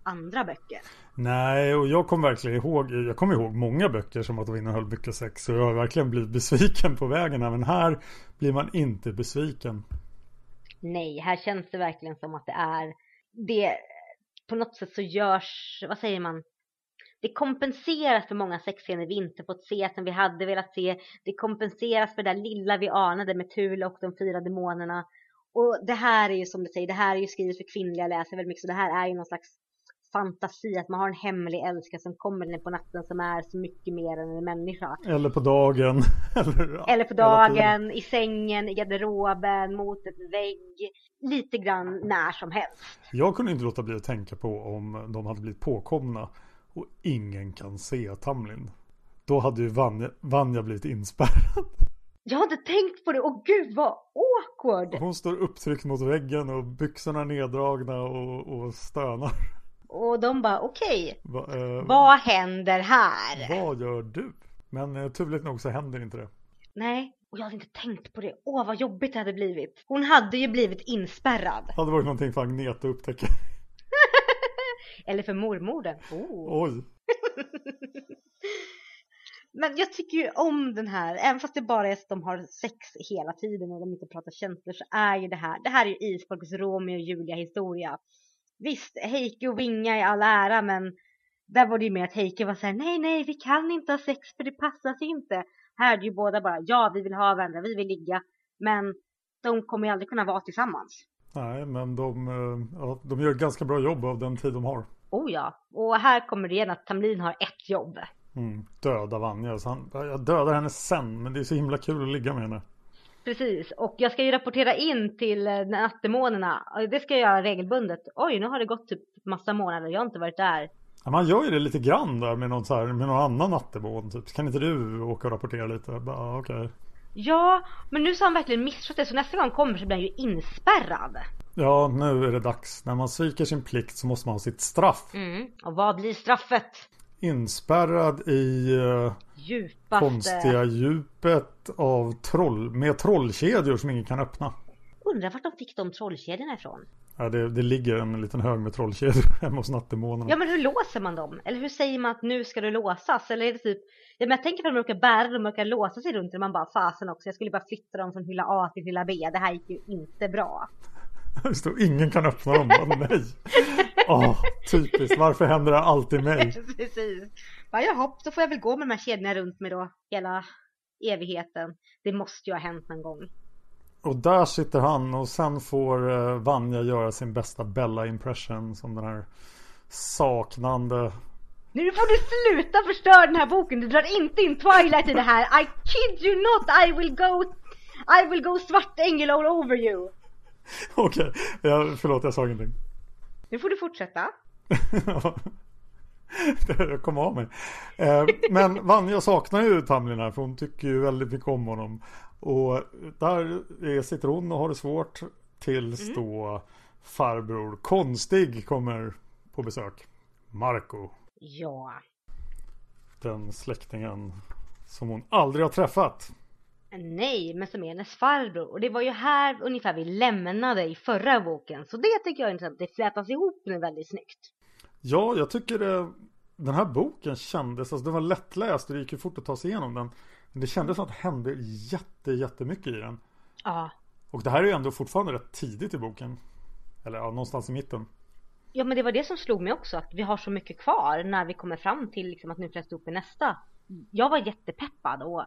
andra böcker. Nej, och jag kommer verkligen ihåg, jag kommer ihåg många böcker som att de innehöll mycket sex och jag har verkligen blivit besviken på vägen men här blir man inte besviken. Nej, här känns det verkligen som att det är det på något sätt så görs, vad säger man? Det kompenseras för många sexscener vi inte fått se som vi hade velat se. Det kompenseras för det där lilla vi anade med Tula och de fyra demonerna. Och det här är ju som du säger, det här är ju skrivet för kvinnliga läsare väldigt mycket så det här är ju någon slags fantasi, att man har en hemlig älskare som kommer in på natten som är så mycket mer än en människa. Eller på dagen. Eller, Eller på dagen, i sängen, i garderoben, mot ett vägg. Lite grann när som helst. Jag kunde inte låta bli att tänka på om de hade blivit påkomna och ingen kan se Tamlin. Då hade ju Vanja, Vanja blivit inspärrad. Jag hade tänkt på det, och gud vad awkward! Hon står upptryckt mot väggen och byxorna neddragna och, och stönar. Och de bara okej, Va, eh, vad händer här? vad gör du? Men eh, turligt nog så händer inte det. Nej, och jag hade inte tänkt på det. Åh vad jobbigt det hade blivit. Hon hade ju blivit inspärrad. Det hade varit någonting för Agneta att upptäcka. Eller för mormodern. Oh. Oj. Men jag tycker ju om den här, även fast det bara är att de har sex hela tiden och de inte pratar känslor så är ju det här, det här är ju Isfolkets Romeo och Julia historia. Visst, Heike och Vinga är all ära men där var det ju mer att Heike var såhär, nej nej vi kan inte ha sex för det passar sig inte. Här är det ju båda bara, ja vi vill ha varandra, vi vill ligga. Men de kommer ju aldrig kunna vara tillsammans. Nej, men de, eh, ja, de gör ett ganska bra jobb av den tid de har. Oh ja, och här kommer det igen att Tamlin har ett jobb. Mm, döda Vanja. Så han, jag dödar henne sen, men det är så himla kul att ligga med henne. Precis, och jag ska ju rapportera in till eh, nattemånerna. Det ska jag göra regelbundet. Oj, nu har det gått typ massa månader, jag har inte varit där. Ja, man gör ju det lite grann där med någon, så här, med någon annan nattemån. Typ. Kan inte du åka och rapportera lite? Bara, okej. Ja, men nu så har han verkligen missat det, så nästa gång han kommer så blir han ju inspärrad. Ja, nu är det dags. När man sviker sin plikt så måste man ha sitt straff. Mm. Och vad blir straffet? Inspärrad i uh, Djupaste... konstiga djupet av troll, med trollkedjor som ingen kan öppna. Undrar vart de fick de trollkedjorna ifrån? Ja, det, det ligger en liten hög med trollkedjor hemma hos nattemånen. Ja, men hur låser man dem? Eller hur säger man att nu ska det låsas? Eller är det typ... Ja, men jag tänker att de råkar bära dem och råkar låsa sig runt det. Man bara, fasen också, jag skulle bara flytta dem från hylla A till hylla B. Det här gick ju inte bra. Det står ingen kan öppna dem. Bara, nej. Åh, typiskt. Varför händer det alltid mig? Precis. Bara, jaha, då får jag väl gå med de här kedjorna runt mig då hela evigheten. Det måste ju ha hänt någon gång. Och där sitter han och sen får eh, Vanja göra sin bästa Bella impression som den här saknande. Nu får du sluta förstöra den här boken. Du drar inte in Twilight i det här. I kid you not. I will go. I will go svart ängel all over you. Okej, okay. förlåt jag sa ingenting. Nu får du fortsätta. jag kom av mig. Eh, men Vanja saknar ju Tamlin här för hon tycker ju väldigt mycket om honom. Och där sitter hon och har det svårt tills mm. då farbror Konstig kommer på besök. Marco. Ja. Den släktingen som hon aldrig har träffat. Nej, men som är hennes farbror. Och det var ju här ungefär vi lämnade i förra boken. Så det tycker jag är intressant. Det flätas ihop nu väldigt snyggt. Ja, jag tycker det, den här boken kändes, alltså den var lättläst och det gick ju fort att ta sig igenom den. Men det kändes som att det hände jätte, jättemycket i den. Ja. Och det här är ju ändå fortfarande rätt tidigt i boken. Eller ja, någonstans i mitten. Ja, men det var det som slog mig också. Att vi har så mycket kvar när vi kommer fram till liksom, att nu flätas ihop i nästa. Jag var jättepeppad och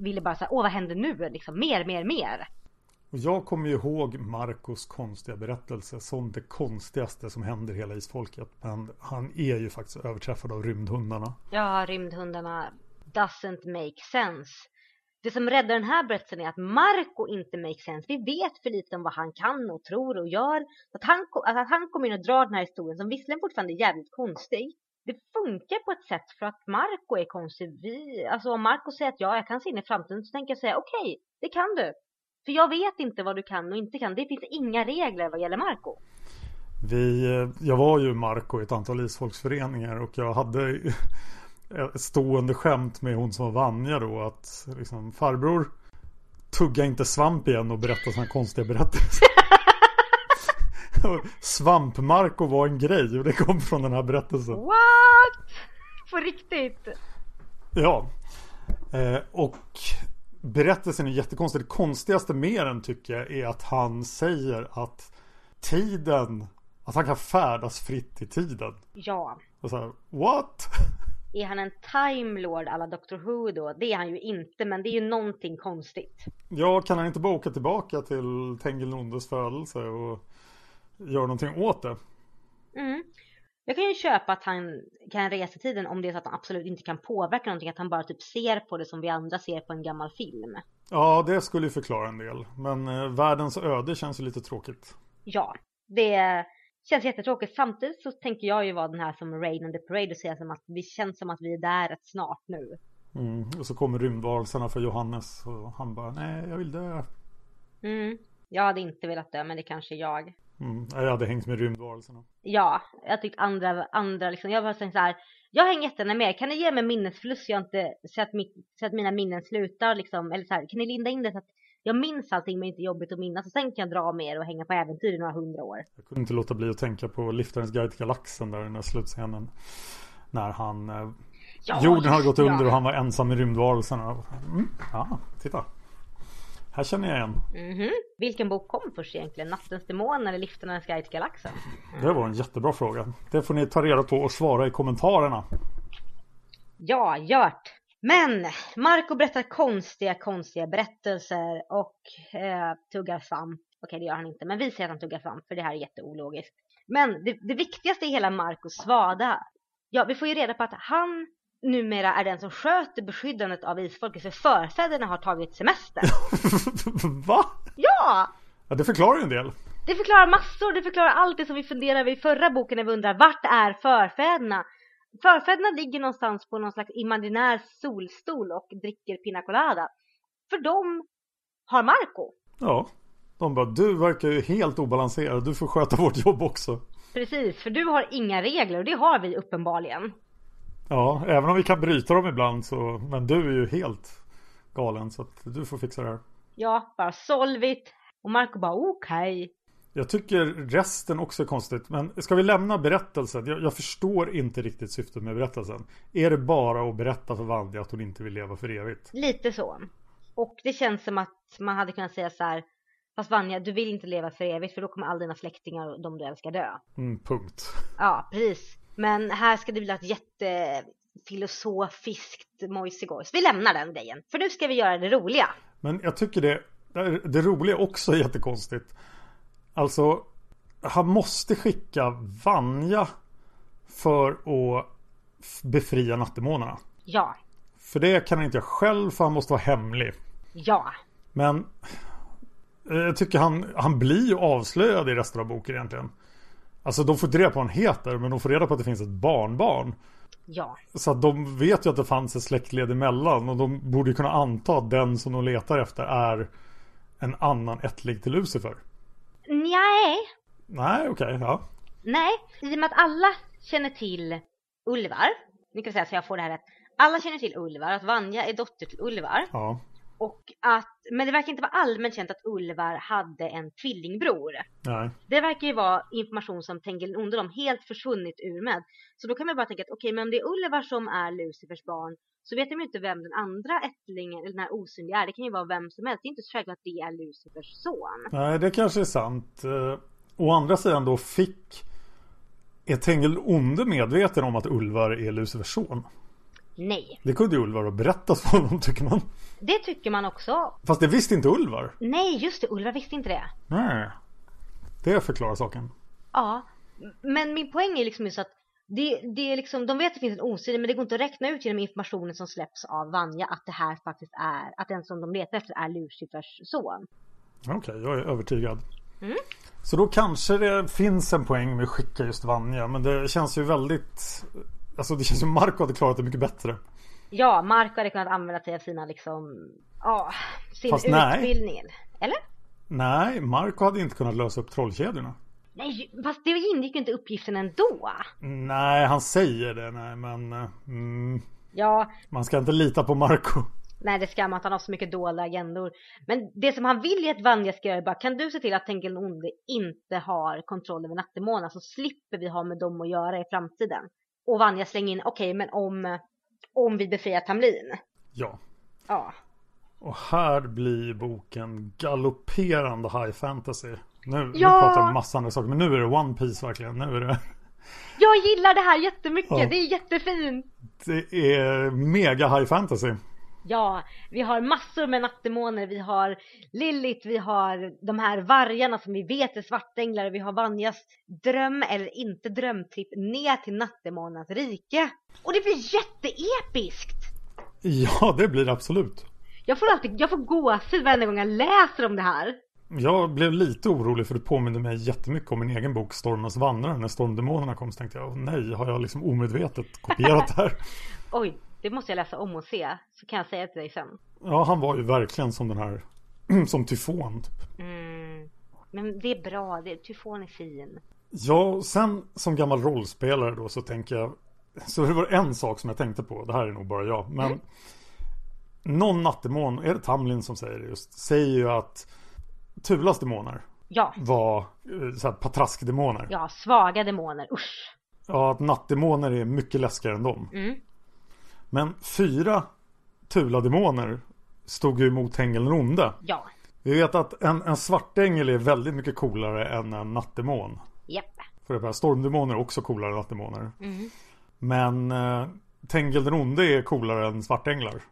ville bara säga, åh vad händer nu? Liksom mer, mer, mer. Och jag kommer ju ihåg Marcos konstiga berättelse som det konstigaste som händer hela isfolket. Men han är ju faktiskt överträffad av rymdhundarna. Ja, rymdhundarna doesn't make sense. Det som räddar den här berättelsen är att Marco inte makes sense. Vi vet för lite om vad han kan och tror och gör. Att han, att han kommer in och drar den här historien som visserligen fortfarande är jävligt konstig det funkar på ett sätt för att Marco är konstig. Vi, alltså om Marco säger att ja, jag kan se in i framtiden så tänker jag säga okej, okay, det kan du. För jag vet inte vad du kan och inte kan. Det finns inga regler vad gäller Marco. Vi, eh, jag var ju Marco i ett antal isfolksföreningar och jag hade stående skämt med hon som var Vanja då att liksom farbror tugga inte svamp igen och berätta sådana konstiga berättelser. Svampmarko var en grej och det kom från den här berättelsen. What? På riktigt? Ja. Eh, och berättelsen är jättekonstig. Det konstigaste med den tycker jag är att han säger att tiden, att han kan färdas fritt i tiden. Ja. Och så här, what? Är han en time lord alla Doctor Who då? Det är han ju inte, men det är ju någonting konstigt. Ja, kan han inte bara åka tillbaka till Tengil Nondes födelse och göra någonting åt det. Mm. Jag kan ju köpa att han kan resa tiden om det är så att han absolut inte kan påverka någonting. Att han bara typ ser på det som vi andra ser på en gammal film. Ja, det skulle ju förklara en del. Men eh, världens öde känns ju lite tråkigt. Ja, det känns jättetråkigt. Samtidigt så tänker jag ju vara den här som Rain and the Parade och säga som att det känns som att vi är där rätt snart nu. Mm. Och så kommer rymdvarelserna för Johannes och han bara nej jag vill dö. Mm. Jag hade inte velat dö men det kanske är jag. Mm. Jag hade hängt med rymdvarelserna. Ja, jag tyckte andra, andra liksom, jag var så här, jag hänger jättegärna med, kan ni ge mig minnesförlust så jag inte, så att, mitt, så att mina minnen slutar liksom, eller så här, kan ni linda in det så att jag minns allting men inte jobbigt att minnas och sen kan jag dra med er och hänga på äventyr i några hundra år. Jag kunde inte låta bli att tänka på Liftarens guide till galaxen där i den där slutscenen. När han eh, ja, Jorden hade gått ja. under och han var ensam med rymdvarelserna. Mm, ja, titta. Här känner jag igen. Mm -hmm. Vilken bok kom först egentligen? Nattens demon eller Liftarens guide till galaxen? Mm. Det var en jättebra fråga. Det får ni ta reda på och svara i kommentarerna. Ja, gjort. Men Marco berättar konstiga, konstiga berättelser och eh, tuggar svamp. Okej, det gör han inte, men vi säger att han tuggar svamp för det här är jätteologiskt. Men det, det viktigaste i hela Marcos svada, ja, vi får ju reda på att han numera är den som sköter beskyddandet av isfolket för förfäderna har tagit semester. Va? Ja! Ja, det förklarar ju en del. Det förklarar massor, det förklarar allt det som vi funderade över i förra boken när vi undrar vart är förfäderna? Förfäderna ligger någonstans på någon slags imaginär solstol och dricker pina colada. För de har Marco. Ja, de bara du verkar ju helt obalanserad, du får sköta vårt jobb också. Precis, för du har inga regler och det har vi uppenbarligen. Ja, även om vi kan bryta dem ibland så, men du är ju helt galen så att du får fixa det här. Ja, bara solve it. Och Marco bara okej. Okay. Jag tycker resten också är konstigt. Men ska vi lämna berättelsen? Jag, jag, förstår inte riktigt syftet med berättelsen. Är det bara att berätta för Vanja att hon inte vill leva för evigt? Lite så. Och det känns som att man hade kunnat säga så här. Fast Vanja, du vill inte leva för evigt för då kommer alla dina släktingar och de du älskar dö. Mm, punkt. Ja, precis. Men här ska det bli ett jättefilosofiskt mojsigojs. Vi lämnar den grejen. För nu ska vi göra det roliga. Men jag tycker det, det roliga också är jättekonstigt. Alltså, han måste skicka Vanja för att befria nattemånarna. Ja. För det kan han inte göra själv för han måste vara hemlig. Ja. Men eh, jag tycker han, han blir ju avslöjad i resten av boken egentligen. Alltså de får inte reda på vad han heter men de får reda på att det finns ett barnbarn. Ja. Så att de vet ju att det fanns ett släktled emellan och de borde kunna anta att den som de letar efter är en annan ättling till Lucifer. Nej. Nej, okej, okay, ja. Nej, i och med att alla känner till Ulvar. Nu kan säga så jag får det här rätt. Alla känner till Ulvar, att Vanja är dotter till Ulvar. Ja. Och att, men det verkar inte vara allmänt känt att Ulvar hade en tvillingbror. Nej. Det verkar ju vara information som Tengil Onde de helt försvunnit ur med. Så då kan man bara tänka att okej, okay, men om det är Ulvar som är Lucifers barn så vet de ju inte vem den andra ättlingen, eller den här osynliga är. Det kan ju vara vem som helst. Det är inte så självklart att det är Lucifers son. Nej, det kanske är sant. Uh, å andra sidan då fick är Tengil Onde medveten om att Ulvar är Lucifers son? Nej. Det kunde ju Ulvar ha berättat för honom tycker man. Det tycker man också. Fast det visste inte Ulvar. Nej, just det. Ulvar visste inte det. Nej. Det förklarar saken. Ja. Men min poäng är liksom just att det, det är liksom, de vet att det finns en osynlig men det går inte att räkna ut genom informationen som släpps av Vanja att det här faktiskt är, att den som de letar efter är Lucifers son. Okej, okay, jag är övertygad. Mm. Så då kanske det finns en poäng med att skicka just Vanja men det känns ju väldigt Alltså det känns som Marco hade klarat det mycket bättre. Ja, Marco hade kunnat använda sig av sina liksom, ja, sin Fast utbildning. Nej. Eller? Nej, Marco hade inte kunnat lösa upp trollkedjorna. Nej, fast det ingick ju inte uppgiften ändå. Nej, han säger det, nej men... Mm, ja. Man ska inte lita på Marco. Nej, det ska man inte. Han har så mycket dolda agendor. Men det som han vill är att Vanja ska göra är bara, kan du se till att Tenkel Onde inte har kontroll över Nattemånen så slipper vi ha med dem att göra i framtiden. Och Vanja slänger in, okej, okay, men om, om vi befriar Tamlin. Ja. Ja. Och här blir boken galopperande high fantasy. Nu, ja. nu pratar jag om massa andra saker, men nu är det One Piece verkligen. Nu är det... Jag gillar det här jättemycket, ja. det är jättefint. Det är mega high fantasy. Ja, vi har massor med nattemåner, vi har Lilith, vi har de här vargarna som vi vet är svartänglar, vi har Vanjas dröm eller inte drömtripp ner till nattemånens rike. Och det blir jätteepiskt! Ja, det blir det absolut. Jag får alltid, jag får gåshud varje gång jag läser om det här. Jag blev lite orolig för det påminner mig jättemycket om min egen bok Stormens vandrare. När stormdemonerna kom så tänkte jag, nej, har jag liksom omedvetet kopierat det här? Oj, det måste jag läsa om och se. Så kan jag säga till dig sen. Ja, han var ju verkligen som den här, som tyfon. Typ. Mm. Men det är bra, det, tyfon är fin. Ja, sen som gammal rollspelare då så tänker jag, så det var en sak som jag tänkte på, det här är nog bara jag, men mm. någon nattemon, är det Tamlin som säger det just, säger ju att Tulas demoner ja. var eh, så här, patraskdemoner. Ja, svaga demoner, usch. Ja, att nattdemoner är mycket läskigare än dem. Mm. Men fyra Tula-demoner stod ju emot ängeln den onde. Ja. Vi vet att en, en svartängel är väldigt mycket coolare än en nattdemon. Japp. För det här, stormdemoner är också coolare än nattdemoner. Mm. Men eh, Tengel den onde är coolare än svartänglar.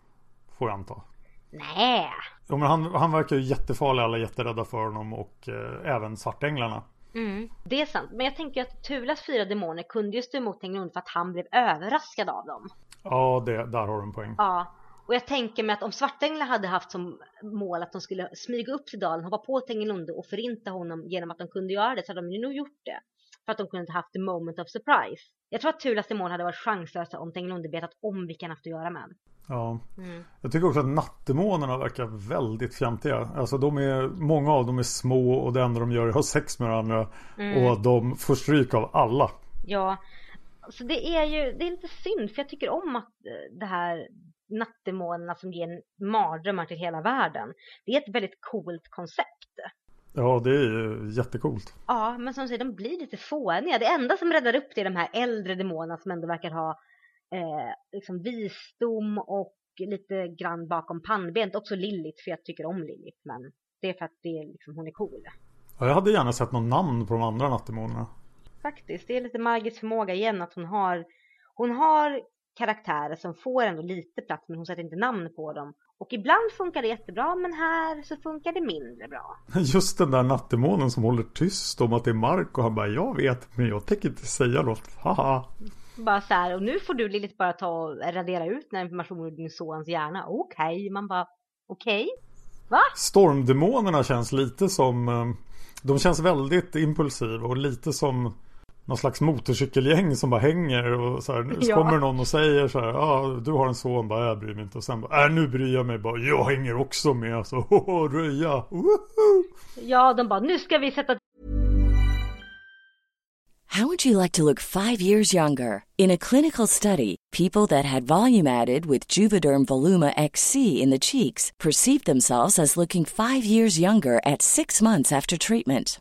Får jag anta. Nej. Jo men han, han verkar ju jättefarlig, alla är jätterädda för honom och eh, även svartänglarna. Mm, det är sant, men jag tänker att Tulas fyra demoner kunde ju stå emot Tengel för att han blev överraskad av dem. Ja, det, där har du en poäng. Ja, och jag tänker mig att om Svartänglar hade haft som mål att de skulle smyga upp till dalen, hoppa på Tengilunde och förinta honom genom att de kunde göra det så hade de ju nog gjort det. För att de kunde haft the moment of surprise. Jag tror att Tulas demoner hade varit chanslösa om Tengilunde vetat om vilka han haft att göra med. Ja, mm. jag tycker också att nattdemonerna verkar väldigt fjantiga. Alltså de är, många av dem är små och det enda de gör är att ha sex med varandra. Mm. Och de får stryk av alla. Ja, så det är ju, det är lite synd för jag tycker om att eh, det här nattdemonerna som ger mardrömmar till hela världen. Det är ett väldigt coolt koncept. Ja, det är ju jättekult. Ja, men som säger, de blir lite fåniga. Det enda som räddar upp det är de här äldre demonerna som ändå verkar ha eh, liksom visdom och lite grann bakom pannbenet. Också Lilith, för jag tycker om Lilith. Men det är för att det är liksom, hon är cool. Ja, jag hade gärna sett någon namn på de andra nattdemonerna. Faktiskt, det är lite Margits förmåga igen att hon har hon har karaktärer som får ändå lite plats men hon sätter inte namn på dem. Och ibland funkar det jättebra men här så funkar det mindre bra. Just den där nattdemonen som håller tyst om att det är Mark och han bara jag vet men jag tänker inte säga något. Haha. Bara så här och nu får du Lilith bara ta och radera ut den informationen ur din sons hjärna. Okej, okay. man bara okej. Okay. Va? Stormdemonerna känns lite som eh, de känns väldigt impulsiva och lite som någon slags motorcykelgäng som bara hänger och så här, nu ja. kommer någon och säger så här, ja ah, du har en son, bara jag bryr mig inte och sen bara, äh, nu bryr jag mig bara, jag hänger också med alltså, röja! Ja, de bara, nu ska vi sätta How would you like to look five years younger? In a clinical study, people that had volume added with Juvederm Voluma XC in the cheeks perceived themselves as looking five years younger at six months after treatment.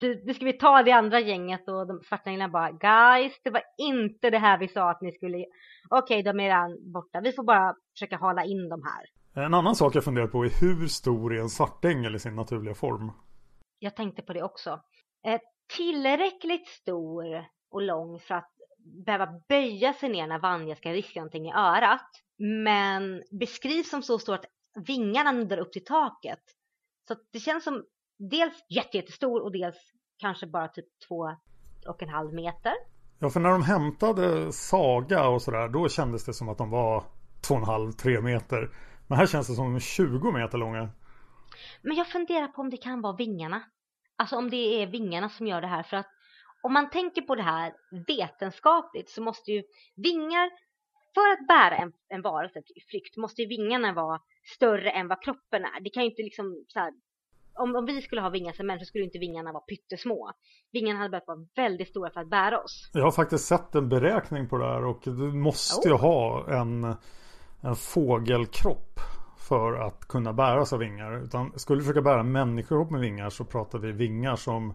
Du, nu ska vi ta det andra gänget och de svarta änglarna bara Guys, det var inte det här vi sa att ni skulle Okej, de är redan borta. Vi får bara försöka hala in dem här. En annan sak jag funderar på är hur stor är en svartängel i sin naturliga form? Jag tänkte på det också. Eh, tillräckligt stor och lång för att behöva böja sig ner när Vanja ska riska någonting i örat. Men beskrivs som så stor att vingarna nuddar upp till taket. Så det känns som dels jättestor och dels kanske bara typ två och en halv meter. Ja, för när de hämtade Saga och sådär, då kändes det som att de var två och en halv, tre meter. Men här känns det som de är 20 meter långa. Men jag funderar på om det kan vara vingarna. Alltså om det är vingarna som gör det här. För att om man tänker på det här vetenskapligt så måste ju vingar, för att bära en, en varelse i flykt, måste ju vingarna vara större än vad kroppen är. Det kan ju inte liksom så här, om, om vi skulle ha vingar som människor skulle inte vingarna vara pyttesmå. Vingarna hade behövt vara väldigt stora för att bära oss. Jag har faktiskt sett en beräkning på det här och du måste ju Oh. ha en, en fågelkropp för att kunna bäras av vingar. Utan skulle du försöka bära en människokropp med vingar så pratar vi vingar som...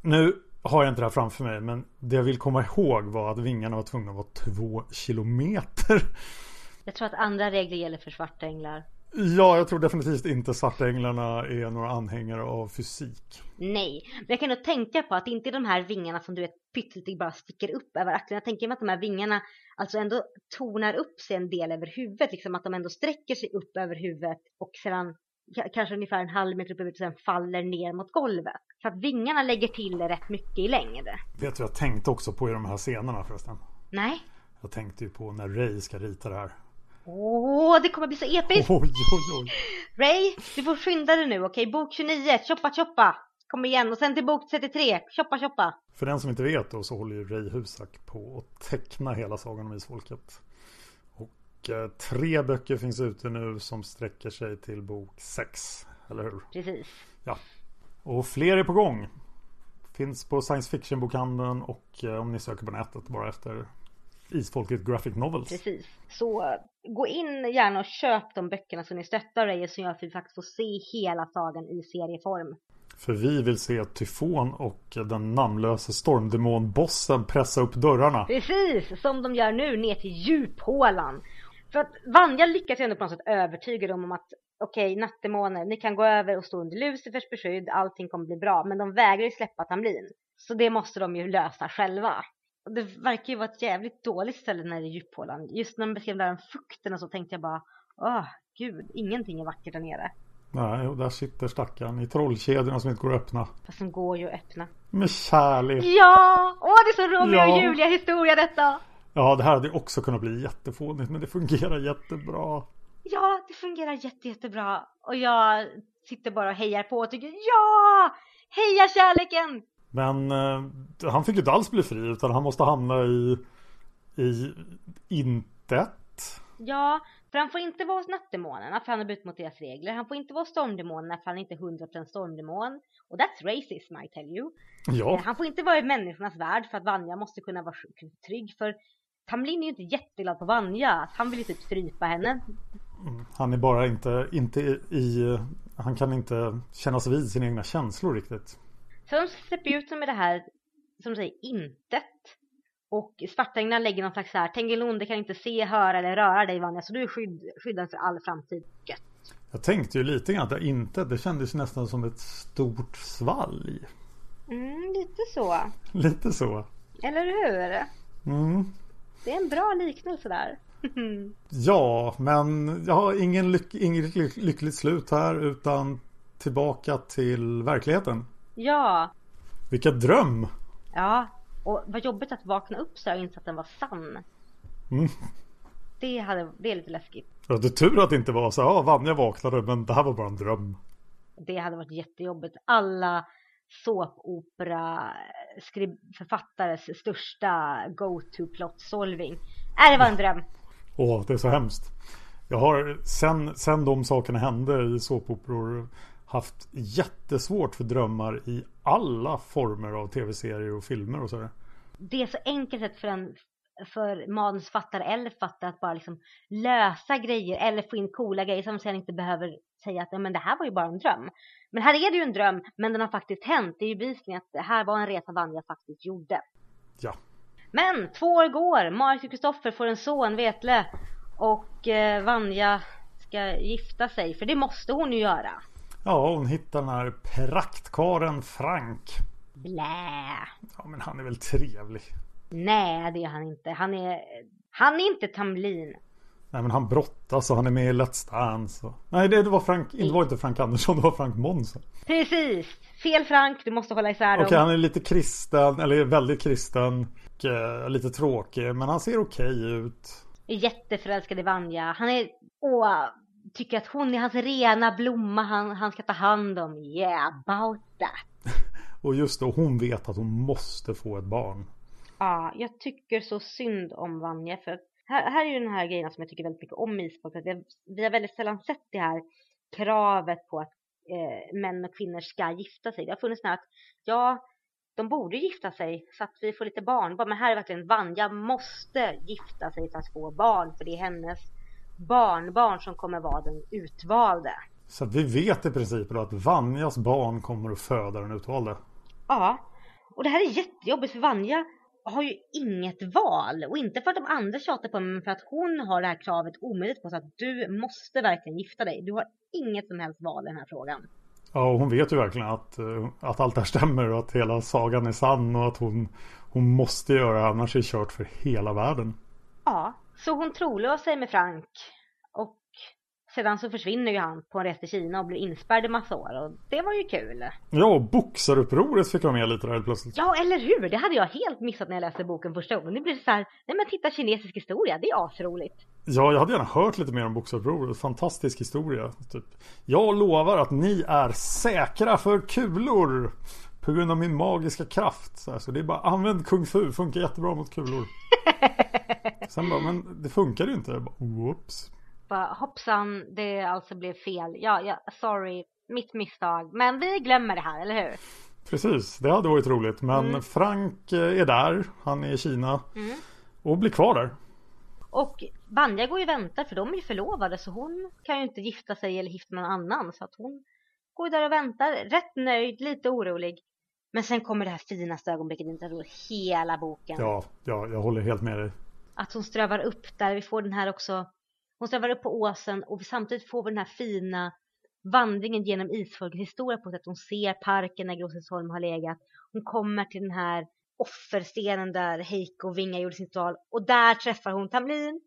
Nu har jag inte det här framför mig men det jag vill komma ihåg var att vingarna var tvungna att vara två kilometer. Jag tror att andra regler gäller för svarta änglar. Ja, jag tror definitivt inte svarta änglarna är några anhängare av fysik. Nej, men jag kan nog tänka på att inte de här vingarna som du vet pyttelite bara sticker upp över axeln. Jag tänker mig att de här vingarna alltså ändå tonar upp sig en del över huvudet, liksom att de ändå sträcker sig upp över huvudet och sedan ka- kanske ungefär en halv meter upp över huvudet och sen faller ner mot golvet. Så att vingarna lägger till rätt mycket i längd. Vet du jag tänkte också på i de här scenerna förresten? Nej. Jag tänkte ju på när Ray ska rita det här. Åh, det kommer bli så episkt! Oj, oj, oj. Ray, du får skynda dig nu, okej? Bok 29, choppa choppa! Kom igen, och sen till bok 33, choppa choppa! För den som inte vet då så håller ju Ray Husak på att teckna hela Sagan om Isfolket. Och eh, tre böcker finns ute nu som sträcker sig till bok 6. Eller hur? Precis. Ja. Och fler är på gång. Finns på science fiction-bokhandeln och eh, om ni söker på nätet bara efter Isfolket Graphic Novels. Precis. Så gå in gärna och köp de böckerna så ni stöttar Ray som gör att vi faktiskt får se hela sagan i serieform. För vi vill se Tyfon och den namnlöse stormdemonbossen pressa upp dörrarna. Precis, som de gör nu ner till djuphålan. För att Vanja lyckas ju ändå på något sätt övertyga dem om att okej, nattdemoner, ni kan gå över och stå under Lucifers beskydd, allting kommer bli bra. Men de vägrar ju släppa Tamlin. Så det måste de ju lösa själva. Det verkar ju vara ett jävligt dåligt ställe när det är djuphålan. Just när de beskrev där fukten och så tänkte jag bara, åh gud, ingenting är vackert där nere. Nej, och där sitter stackaren i trollkedjorna som inte går att öppna. Fast de går ju att öppna. Med kärlek. Ja! Åh, det är så Romeo Ja. och Julia historia detta! Ja, det här hade också kunnat bli jättefånigt men det fungerar jättebra. Ja, det fungerar jätte, jättebra. Och jag sitter bara och hejar på och tycker ja! Heja kärleken! Men eh, han fick ju inte alls bli fri utan han måste hamna i, i intet. Ja, för han får inte vara hos nattdemonerna för han har brutit mot deras regler. Han får inte vara hos stormdemonerna för han är inte 100% stormdemon. Och that's racism I tell you. Eh, Ja, Han får inte vara i människornas värld för att Vanja måste kunna vara trygg för Tamlin är ju inte jätteglad på Vanja. Han vill ju typ strypa henne. han är bara inte, inte i... Han kan inte kännas vid sina egna känslor riktigt. Så de släpper ut dem med det här, som de säger, intet. Och Svartänglarna lägger någon slags så här, Tengelonde kan inte se, höra eller röra dig Vanja, så du är skydd, skyddad för all framtid. Gött. Jag tänkte ju lite grann att det inte, det kändes nästan som ett stort svalg. Mm, lite så. Lite så. Eller hur? Mm. Det är en bra liknelse där. Ja, men jag har ingen lyck, inget lyck, lyckligt slut här utan tillbaka till verkligheten. Ja, Vilka dröm! ja. Och vad jobbigt att vakna upp så jag insåg att den var sann. Mm. Det, hade, det är lite läskigt. Ja, det är tur att det inte var så. Ja, Vanja vaknade men det här var bara en dröm. Det hade varit jättejobbigt. Alla såpopera författares största go-to plot solving. Äh, det var en dröm. Åh, det är så hemskt. Jag har sen, sen de sakerna hände i såpoperor haft jättesvårt för drömmar i alla former av tv-serier och filmer och sådär. Det är så enkelt sätt för en för manusfattare eller författare att bara liksom lösa grejer eller få in coola grejer som sen inte behöver säga att men det här var ju bara en dröm. Men här är det ju en dröm, men den har faktiskt hänt. Det är ju bevisligen att det här var en resa Vanja faktiskt gjorde. Ja. Men två år går, Marit och Kristoffer får en son, Vetle. Och eh, Vanja ska gifta sig, för det måste hon ju göra. Ja, hon hittar den här praktkaren Frank. Blä. Ja, men han är väl trevlig. Nej, det är han inte. Han är, han är inte Tamlin. Nej, men han brottas och han är med i Let's Dance. Och... Nej, det, det var Frank, det var inte Frank Andersson, det var Frank Månsson. Precis. Fel Frank, du måste hålla isär dem. Okej, han är lite kristen, eller väldigt kristen. Och, uh, lite tråkig, men han ser okej okay ut. Är jätteförälskad i Vanja. Han är, åh, tycker att hon är hans rena blomma han, han ska ta hand om. Yeah, about that. och just då, hon vet att hon måste få ett barn. Ja, jag tycker så synd om Vanja för här, här är ju den här grejen som jag tycker väldigt mycket om i e-sport. Vi har, vi har väldigt sällan sett det här kravet på att eh, män och kvinnor ska gifta sig. Det har funnits med att ja, de borde gifta sig så att vi får lite barn. Men här är verkligen Vanja måste gifta sig för att få barn för det är hennes barnbarn som kommer vara den utvalde. Så vi vet i princip att Vanjas barn kommer att föda den utvalde? Ja, och det här är jättejobbigt för Vanja har ju inget val och inte för att de andra tjatar på mig men för att hon har det här kravet omöjligt på sig att du måste verkligen gifta dig. Du har inget som helst val i den här frågan. Ja, och hon vet ju verkligen att, eh, att allt det här stämmer och att hela sagan är sann och att hon, hon måste göra det annars är det kört för hela världen. Ja, så hon trolös sig med Frank och sedan så försvinner ju han på en resa till Kina och blir inspärrad i massa år och det var ju kul. Ja, boxarupproret fick vara med lite där plötsligt. Ja, eller hur? Det hade jag helt missat när jag läste boken första gången. Det blir så här, nej men titta kinesisk historia, det är asroligt. Ja, jag hade gärna hört lite mer om boxarupproret. Fantastisk historia. Typ. Jag lovar att ni är säkra för kulor. På grund av min magiska kraft. Så, här, så det är bara använd kung fu, funkar jättebra mot kulor. Sen bara, men det funkar ju inte. Jag bara, Whoops bara hoppsan, det alltså blev fel. Ja, ja, sorry, mitt misstag. Men vi glömmer det här, eller hur? Precis, det hade varit roligt. Men mm. Frank eh, är där, han är i Kina. Mm. Och blir kvar där. Och Banja går ju och väntar för de är ju förlovade så hon kan ju inte gifta sig eller gifta någon annan. Så att hon går där och väntar, rätt nöjd, lite orolig. Men sen kommer det här finaste ögonblicket, tror hela boken. Ja, ja, jag håller helt med dig. Att hon strövar upp där, vi får den här också hon svävar upp på åsen och samtidigt får vi den här fina vandringen genom Isfolkets historia på att hon ser parken där Gråsensholm har legat. Hon kommer till den här offerstenen där Heiko och Vinga gjorde sin ritual och där träffar hon Tamlin.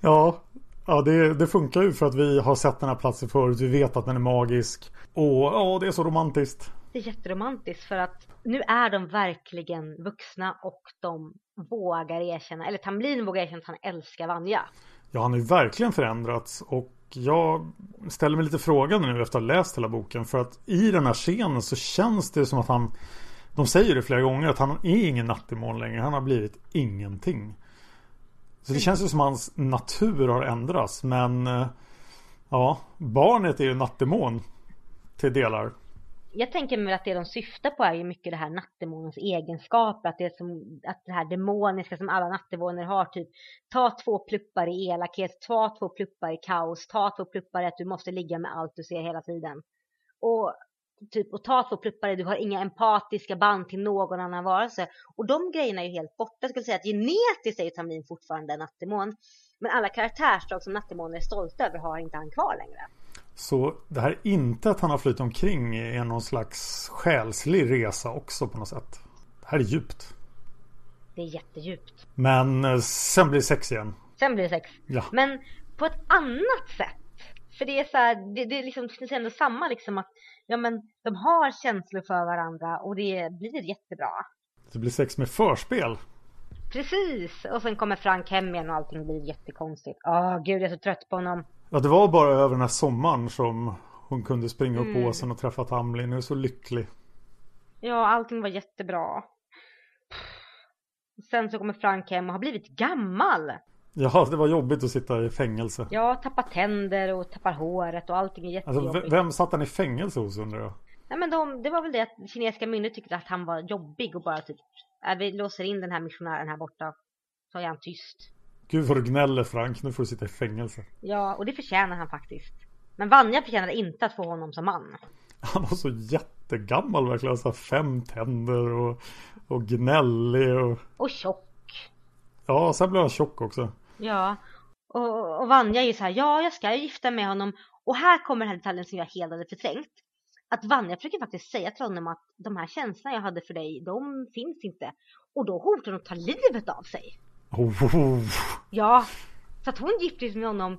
Ja, ja det, det, funkar ju för att vi har sett den här platsen förut. Vi vet att den är magisk. Och ja, det är så romantiskt. Det är jätteromantiskt för att nu är de verkligen vuxna och de vågar erkänna, eller Tamlin vågar erkänna att han älskar Vanja. Ja, han har ju verkligen förändrats och jag ställer mig lite frågan nu efter att ha läst hela boken för att i den här scenen så känns det som att han de säger det flera gånger att han är ingen nattdemon längre. Han har blivit ingenting. Så det känns ju som att hans natur har ändrats. Men eh, ja, barnet är ju nattdemon till delar jag tänker mig att det de syftar på är ju mycket det här nattdemonens egenskaper, att det som att det här demoniska som alla nattdemoner har, typ ta två pluppar i elakhet, ta två pluppar i kaos, ta två pluppar i att du måste ligga med allt du ser hela tiden. Och typ och ta två pluppar i du har inga empatiska band till någon annan varelse. Och de grejerna är ju helt borta. Jag skulle säga att genetiskt är ju Tamlin fortfarande en nattdemon. Men alla karaktärsdrag som nattdemoner är stolta över har inte han kvar längre. Så det här är inte att han har flyttat omkring är någon slags själslig resa också på något sätt. Det här är djupt. Det är jättedjupt. Men eh, sen blir det sex igen. Sen blir det sex. Ja. Men på ett annat sätt. För det är så här, det, det är liksom det är ändå samma liksom att ja men de har känslor för varandra och det blir jättebra. Det blir sex med förspel. Precis! Och sen kommer Frank hem igen och allting blir jättekonstigt. Åh gud jag är så trött på honom. Ja, det var bara över den här sommaren som hon kunde springa upp Mm. åsen och träffa Tamlin. Hon är så lycklig. Ja, allting var jättebra. Sen så kommer Frank hem och har blivit gammal. Ja, det var jobbigt att sitta i fängelse. Ja, tappar tänder och tappar håret och allting är Alltså, jättejobbigt. v- vem satt han i fängelse hos undrar jag? Nej men de, det var väl det att kinesiska myndigheter tyckte att han var jobbig och bara typ, äh, vi låser in den här missionären här borta. Så är han tyst. Gud vad du gnäller Frank, nu får du sitta i fängelse. Ja, och det förtjänar han faktiskt. Men Vanja förtjänar inte att få honom som man. Han var så jättegammal verkligen. Så fem tänder och, och gnällig och... Och tjock. Ja, sen blev han tjock också. Ja. Och, och Vanja är ju så här, ja jag ska gifta mig med honom. Och här kommer den här detaljen som jag helt hade förträngt. Att Vanja försöker faktiskt säga till honom att de här känslorna jag hade för dig, de finns inte. Och då hotar hon att ta livet av sig. Oh, Ja, så att hon gifte sig med honom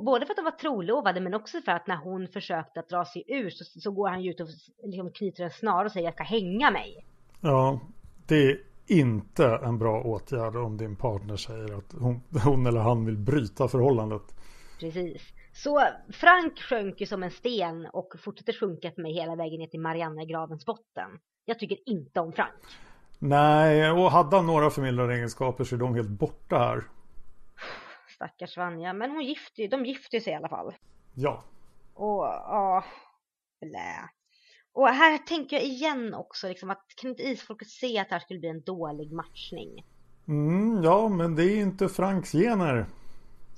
både för att de var trolovade men också för att när hon försökte att dra sig ur så, så går han ju ut och liksom knyter en snara och säger jag ska hänga mig. Ja, det är inte en bra åtgärd om din partner säger att hon, hon eller han vill bryta förhållandet. Precis. Så Frank sjönk ju som en sten och fortsätter sjunka för mig hela vägen ner till Mariannegravens botten. Jag tycker inte om Frank. Nej, och hade han några förmildrande egenskaper så är de helt borta här. Stackars Vanja. Men hon gifte ju, de gifte sig i alla fall. Ja, Och ja, blä. Och här tänker jag igen också liksom att kan inte isfolket se att det här skulle bli en dålig matchning? mm, ja men det är inte Franks gener.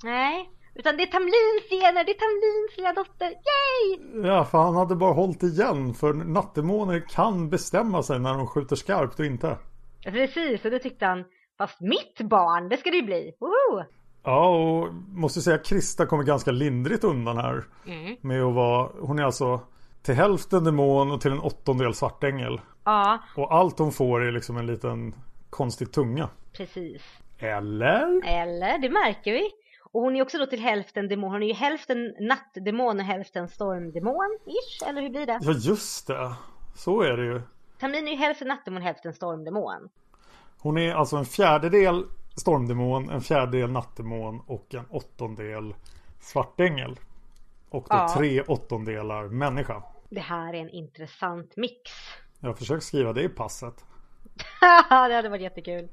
Nej, utan det är Tamlins gener, det är Tamlins lilla dotter. Yay! Ja, för han hade bara hållit igen. För nattemåner kan bestämma sig när de skjuter skarpt och inte. Precis, och det tyckte han. Fast mitt barn, det ska det ju bli. Woho! Ja, och måste säga Krista kommer ganska lindrigt undan här. Mm. Med att vara, hon är alltså till hälften demon och till en åttondel svartängel. Ja, Och allt hon får är liksom en liten konstig tunga. precis. Eller? Eller, det märker vi. Och hon är också då till hälften demon. Hon är ju hälften nattdemon och hälften stormdemon, ish. Eller hur blir det? Ja, just det. Så är det ju. Tamlin är ju hälften nattdemon, hälften stormdemon. Hon är alltså en fjärdedel stormdemon, en fjärdedel nattdemon och en åttondel svartängel. Och då Ja. tre åttondelar människa. Det här är en intressant mix. Jag har försökt skriva det i passet. det hade varit jättekul.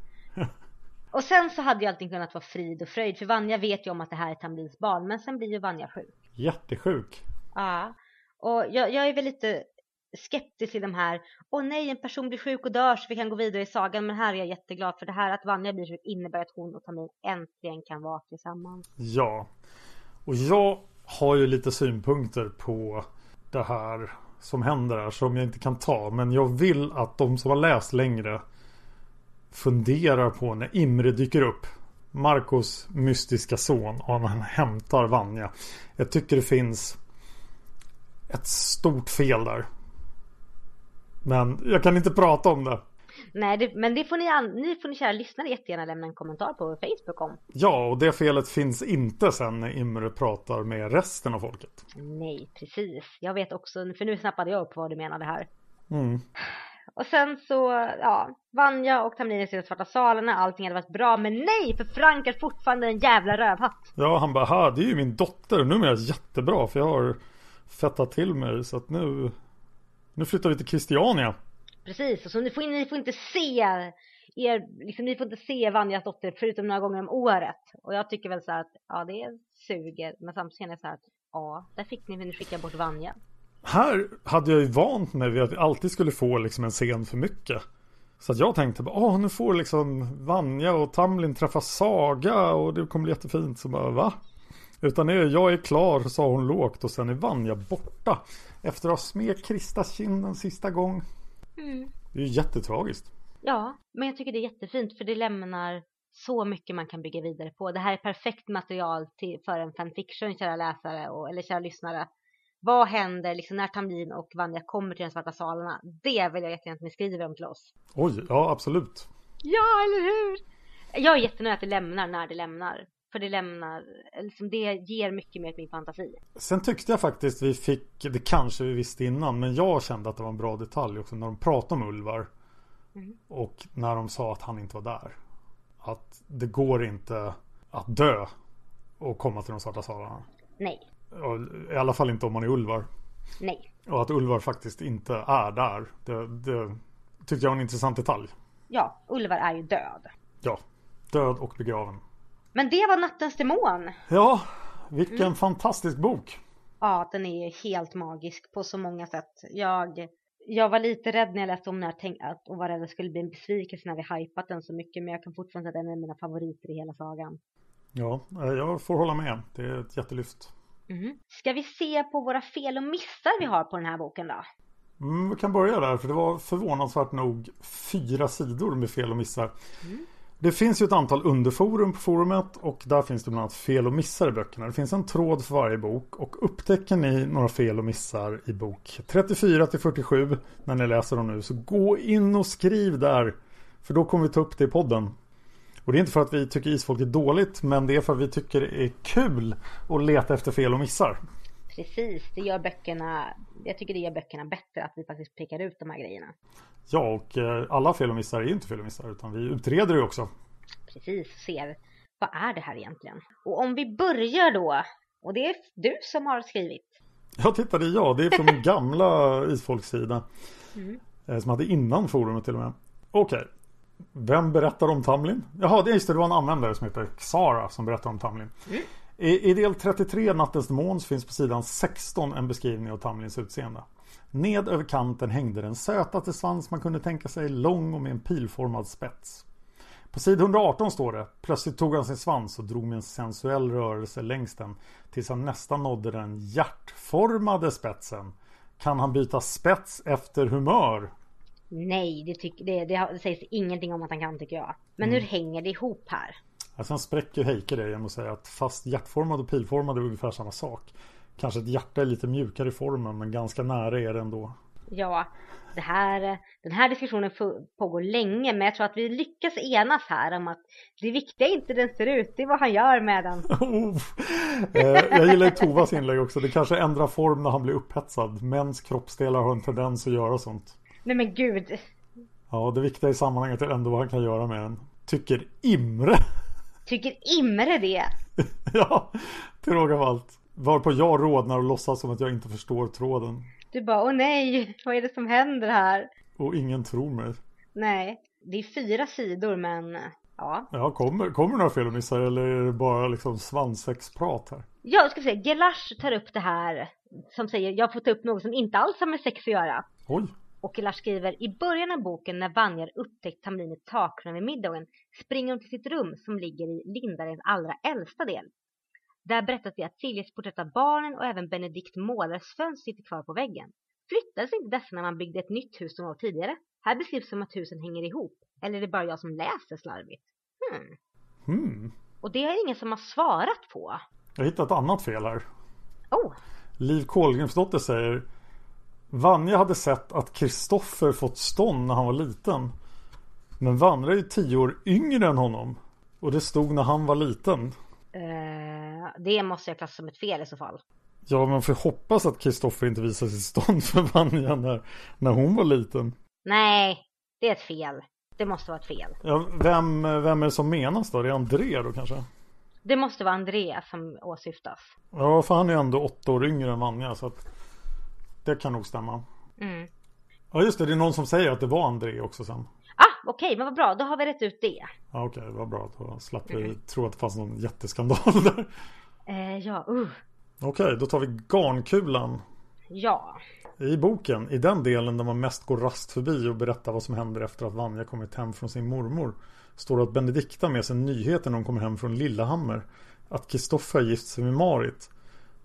Och sen så hade ju allting kunnat vara frid och fröjd. För Vanja vet ju om att det här är Tamlins barn. Men sen blir ju Vanja sjuk. Jättesjuk. Ja. Och jag, jag är väl lite skeptisk i de här. Åh nej, en person blir sjuk och dör så vi kan gå vidare i sagan. Men här är jag jätteglad för det här att Vanja blir sjuk innebär att hon och Tamlin äntligen kan vara tillsammans. Ja. Och jag har ju lite synpunkter på det här som händer här som jag inte kan ta. Men jag vill att de som har läst längre funderar på när Imre dyker upp. Marcos mystiska son och han hämtar Vanja. Jag tycker det finns ett stort fel där. Men jag kan inte prata om det. Nej, det, men det får ni, ni får ni kära lyssnare jättegärna lämna en kommentar på Facebook om. Ja, och det felet finns inte sen när Imre pratar med resten av folket. Nej, precis. Jag vet också, för nu snappade jag upp vad du menade här. Mm. Och sen så, ja, Vanja och Tamlin i de svarta salarna, allting hade varit bra, men nej, för Frank är fortfarande en jävla rövhatt. Ja, han bara, "Ha, det är ju min dotter. Nu är jag jättebra för jag har fettat till mig så att nu, nu flyttar vi till Christiania. Precis, och så ni får, ni får inte se er, liksom, ni får inte se Vanjas dotter förutom några gånger om året. Och jag tycker väl så att, ja det suger, men samtidigt känner jag så här att, ja, där fick ni, men ni skicka bort Vanja. Här hade jag ju vant mig vid att vi alltid skulle få liksom en scen för mycket. Så att jag tänkte bara, åh nu får liksom Vanja och Tamlin träffa Saga och det kommer bli jättefint. Så bara, va? Utan jag är klar, sa hon lågt och sen är Vanja borta. Efter att ha smekt Kristas kind en sista gång. Mm. Det är ju jättetragiskt. Ja, men jag tycker det är jättefint för det lämnar så mycket man kan bygga vidare på. Det här är perfekt material till, för en fanfiction, kära läsare och, eller kära lyssnare. Vad händer liksom när Tamlin och Vanja kommer till de svarta salarna? Det vill jag jättegärna att ni skriver om till oss. Oj, ja absolut. Ja, eller hur? Jag är jättenöjd att det lämnar när det lämnar. För det lämnar, liksom det ger mycket mer till min fantasi. Sen tyckte jag faktiskt vi fick, det kanske vi visste innan, men jag kände att det var en bra detalj också när de pratade om Ulvar. Mm. Och när de sa att han inte var där. Att det går inte att dö och komma till de svarta salarna. Nej, I alla fall inte om man är Ulvar. Nej. Och att Ulvar faktiskt inte är där. Det, det tyckte jag var en intressant detalj. Ja, Ulvar är ju död. Ja, död och begraven. Men det var Nattens Demon. Ja, vilken mm. fantastisk bok. Ja, den är helt magisk på så många sätt. Jag, jag var lite rädd när jag läste om den här och var rädd att det skulle bli en besvikelse när vi hypat den så mycket. Men jag kan fortfarande säga att den är mina favoriter i hela sagan. Ja, eh, jag får hålla med. Det är ett jättelyft. Mm. Ska vi se på våra fel och missar vi har på den här boken då? Mm, vi kan börja där, för det var förvånansvärt nog fyra sidor med fel och missar. Mm. Det finns ju ett antal underforum på forumet och där finns det bland annat fel och missar i böckerna. Det finns en tråd för varje bok och upptäcker ni några fel och missar i bok 34 till 47 när ni läser dem nu så gå in och skriv där. För då kommer vi ta upp det i podden. Och det är inte för att vi tycker isfolk är dåligt men det är för att vi tycker det är kul att leta efter fel och missar. Precis, det gör böckerna, jag tycker det gör böckerna bättre att vi faktiskt pekar ut de här grejerna. Ja, och eh, alla fel och missar är ju inte fel och missar utan vi utreder ju också. Precis, ser vad är det här egentligen? Och om vi börjar då, och det är du som har skrivit. Ja, titta det är jag. Det är från min gamla isfolkssida. Mm. Eh, som hade innan forumet till och med. Okej. Vem berättar om Tamlin? Jaha, det, just det, det var en användare som heter Xara som berättar om Tamlin. Mm. I, I del 33, Nattens demon, finns på sidan 16 en beskrivning av Tamlins utseende. Ned över kanten hängde den sötaste svans man kunde tänka sig, lång och med en pilformad spets. På sid 118 står det Plötsligt tog han sin svans och drog med en sensuell rörelse längs den tills han nästan nådde den hjärtformade spetsen. Kan han byta spets efter humör? Nej, det, tyck, det, det sägs ingenting om att han kan tycker jag. Men mm. hur hänger det ihop här? Alltså sen spräcker Heike det genom att säga att fast hjärtformad och pilformad är ungefär samma sak. Kanske ett hjärta är lite mjukare i formen men ganska nära är det ändå. Ja, det här, den här diskussionen pågår länge men jag tror att vi lyckas enas här om att det viktiga är inte hur den ser ut, det är vad han gör med den. oh. eh, jag gillar Tovas inlägg också, det kanske ändrar form när han blir upphetsad. Mäns kroppsdelar har en tendens att göra sånt. Nej men gud. Ja, det viktiga i sammanhanget är ändå vad han kan göra med den. Tycker Imre. Tycker Imre det? ja, till råga av allt. Varpå jag rådnar och låtsas som att jag inte förstår tråden. Du bara, åh nej, vad är det som händer här? Och ingen tror mig. Nej, det är fyra sidor men ja. Ja, kommer, kommer några fel och missar eller är det bara liksom svansexprat här? Jag ska säga, Gelash tar upp det här som säger, jag får ta upp något som inte alls har med sex att göra. Oj. Och Lars skriver, i början av boken när Vanjar upptäckt Tamlin i takrummet vid middagen springer hon till sitt rum som ligger i Lindarens allra äldsta del. Där berättas det att Siljes porträtt av barnen och även Benedikt målares fönster sitter kvar på väggen. Flyttades inte dessa när man byggde ett nytt hus några år tidigare? Här beskrivs som att husen hänger ihop. Eller är det bara jag som läser slarvigt? Hmm. Hmm. Och det är ingen som har svarat på. Jag hittat ett annat fel här. Oh. Liv Kolgrimsdotter säger Vanja hade sett att Kristoffer fått stånd när han var liten. Men Vanja är ju tio år yngre än honom. Och det stod när han var liten. Uh, det måste jag klassa som ett fel i så fall. Ja, man får hoppas att Kristoffer inte visar sitt stånd för Vanja när, när hon var liten. Nej, det är ett fel. Det måste vara ett fel. Ja, vem, vem är det som menas då? Det är André då kanske? Det måste vara André som åsyftas. Ja, för han är ändå åtta år yngre än Vanja så att det kan nog stämma. Mm. Ja just det, det är någon som säger att det var André också sen. Ah, okej, okay, men vad bra, då har vi rätt ut det. Ja, okej, okay, vad bra. Då slapp vi mm. tro att det fanns någon jätteskandal där. Eh, ja, uh. Okej, okay, då tar vi garnkulan. Ja. I boken, i den delen där man mest går rast förbi och berättar vad som händer efter att Vanja kommit hem från sin mormor. Står det att Benedikta med sig nyheten när hon kommer hem från Lillehammer. Att Kristoffer gift sig med Marit.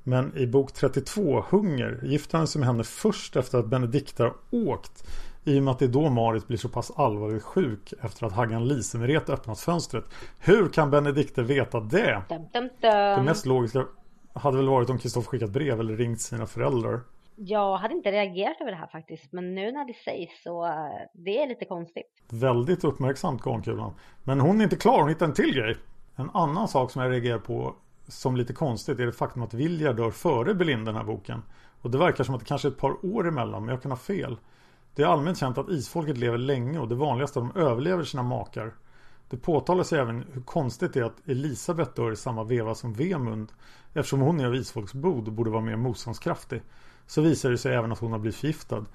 Men i bok 32, Hunger, gifter han sig med henne först efter att Benedikta har åkt. I och med att det är då Marit blir så pass allvarligt sjuk efter att Haggan Lisemeret öppnat fönstret. Hur kan Benedikte veta det? Dum, dum, dum. Det mest logiska hade väl varit om Kristoffer skickat brev eller ringt sina föräldrar. Jag hade inte reagerat över det här faktiskt. Men nu när det sägs så uh, det är lite konstigt. Väldigt uppmärksamt Garnkulan. Men hon är inte klar, hon hittar en till grej. En annan sak som jag reagerar på som lite konstigt är det faktum att Vilja dör före Belinda den här boken. Och det verkar som att det kanske är ett par år emellan, men jag kan ha fel. Det är allmänt känt att isfolket lever länge och det vanligaste är att de överlever sina makar. Det påtalas även hur konstigt det är att Elisabeth dör i samma veva som Vemund. Eftersom hon är av isfolksbod och borde vara mer motståndskraftig. Så visar det sig även att hon har blivit förgiftad.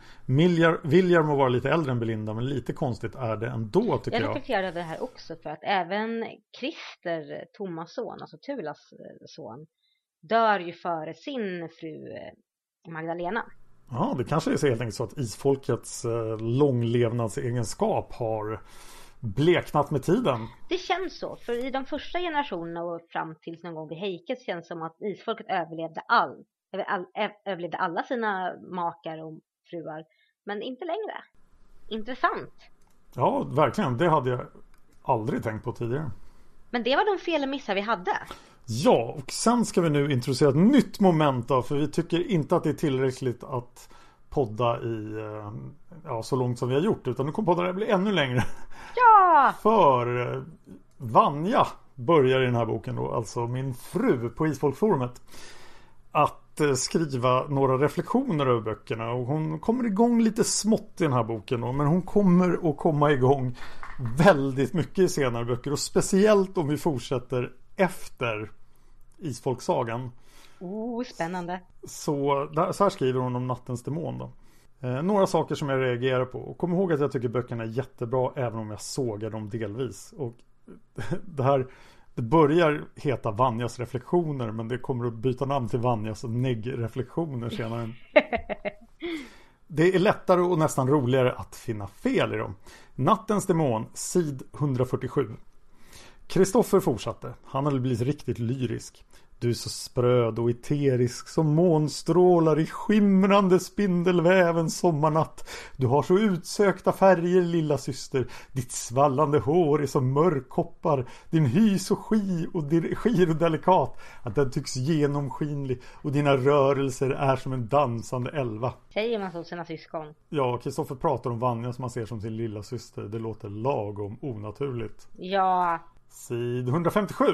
Viljar må vara lite äldre än Belinda men lite konstigt är det ändå tycker jag. Jag reflekterar över det här också för att även Christer, Thomas son, alltså Tulas eh, son, dör ju före sin fru eh, Magdalena. Ja, det kanske är så helt enkelt så att isfolkets eh, långlevnadsegenskap har bleknat med tiden. Det känns så, för i de första generationerna och fram tills någon gång vid Heikes känns det som att isfolket överlevde all, all, överlevde alla sina makar och fruar, men inte längre. Intressant. Ja, verkligen. Det hade jag aldrig tänkt på tidigare. Men det var de fel och missar vi hade. Ja, och sen ska vi nu introducera ett nytt moment då, för vi tycker inte att det är tillräckligt att podda i eh, ja, så långt som vi har gjort utan nu kommer podden bli ännu längre. Ja! För eh, Vanja börjar i den här boken då, alltså min fru på Isfolkforumet att eh, skriva några reflektioner över böckerna och hon kommer igång lite smått i den här boken då, men hon kommer att komma igång väldigt mycket i senare böcker och speciellt om vi fortsätter efter Isfolksagan. Oh, spännande. Så, så här skriver hon om Nattens Demon då. Eh, några saker som jag reagerar på. Och kom ihåg att jag tycker böckerna är jättebra även om jag sågar dem delvis. Och det här det börjar heta Vanjas reflektioner men det kommer att byta namn till Vanjas negg-reflektioner senare. Det är lättare och nästan roligare att finna fel i dem. Nattens demon, sid 147. Kristoffer fortsatte. Han hade blivit riktigt lyrisk. Du är så spröd och eterisk som månstrålar i skimrande spindelväv en sommarnatt. Du har så utsökta färger lilla syster. Ditt svallande hår är som mörkkoppar. Din hy så ski och skir och delikat att den tycks genomskinlig och dina rörelser är som en dansande elva. Säger man så sina syskon? Ja, Kristoffer pratar om Vanja som man ser som sin lilla syster. Det låter lagom onaturligt. Ja. Sid 157.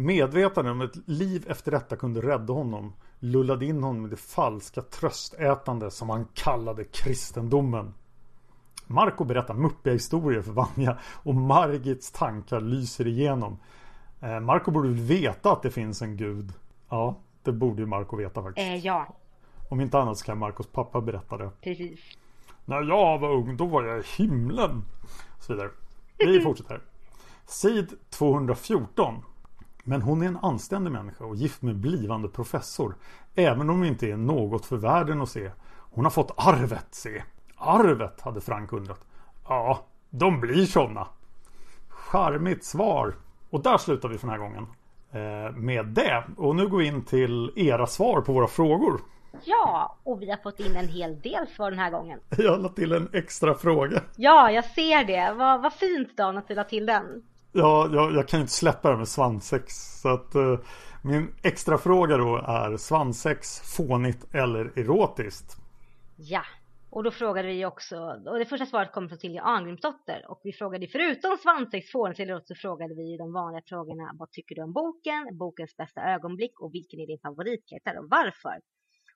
Medvetande om ett liv efter detta kunde rädda honom lullade in honom i det falska tröstätande som han kallade kristendomen. Marco berättar muppiga historier för Vanja och Margits tankar lyser igenom. Eh, Marco borde veta att det finns en gud. Ja, det borde ju Marco veta faktiskt. Eh, ja. Om inte annat så kan Marcos pappa berätta det. Precis. När jag var ung då var jag i himlen. Så vidare. Vi fortsätter. Sid 214 men hon är en anständig människa och gift med blivande professor. Även om hon inte är något för världen att se. Hon har fått arvet se. Arvet, hade Frank undrat. Ja, de blir sådana. Charmigt svar. Och där slutar vi för den här gången. Eh, med det. Och nu går vi in till era svar på våra frågor. Ja, och vi har fått in en hel del svar den här gången. Jag la till en extra fråga. Ja, jag ser det. Vad, vad fint Dan att du la till den. Ja, jag, jag kan inte släppa det med svansex. Så att uh, min extra fråga då är svansex fånigt eller erotiskt? Ja, och då frågade vi också, och det första svaret kom från Silja Arngrimsdotter och vi frågade förutom svansex, fånigt eller erotiskt så frågade vi de vanliga frågorna. Vad tycker du om boken? Bokens bästa ögonblick och vilken är din favoritkaraktär och varför?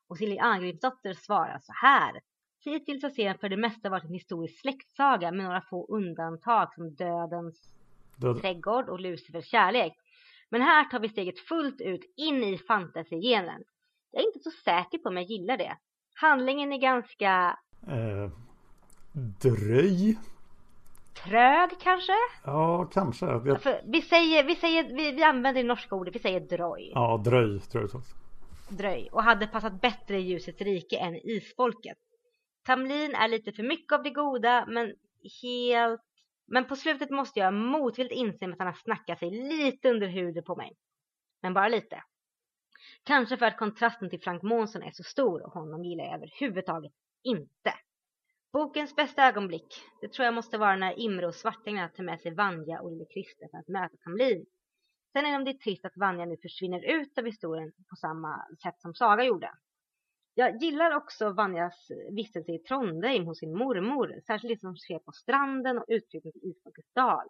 Och Silja Arngrimsdotter svarar så här. Hittills har serien för det mesta varit en historisk släktsaga med några få undantag som dödens Död. trädgård och Lucifers kärlek. Men här tar vi steget fullt ut in i fantasy-genen. Jag är inte så säker på om jag gillar det. Handlingen är ganska... Eh, dröj. Trög kanske? Ja, kanske. Jag... vi säger, vi, säger vi, vi använder det norska ordet, vi säger dröj. Ja, dröj tror jag också. Dröj. Och hade passat bättre i ljusets rike än isfolket. Tamlin är lite för mycket av det goda, men helt men på slutet måste jag motvilligt inse att han har snackat sig lite under huden på mig. Men bara lite. Kanske för att kontrasten till Frank Månsson är så stor och honom gillar jag överhuvudtaget inte. Bokens bästa ögonblick, det tror jag måste vara när Imre och Svartängarna tar med sig Vanja och lille Christer för att möta Tamlin. Sen är det trist att Vanja nu försvinner ut av historien på samma sätt som Saga gjorde. Jag gillar också Vanjas vistelse i Trondheim hos sin mormor, särskilt det som sker på stranden och utflykten till Isfolkets dal.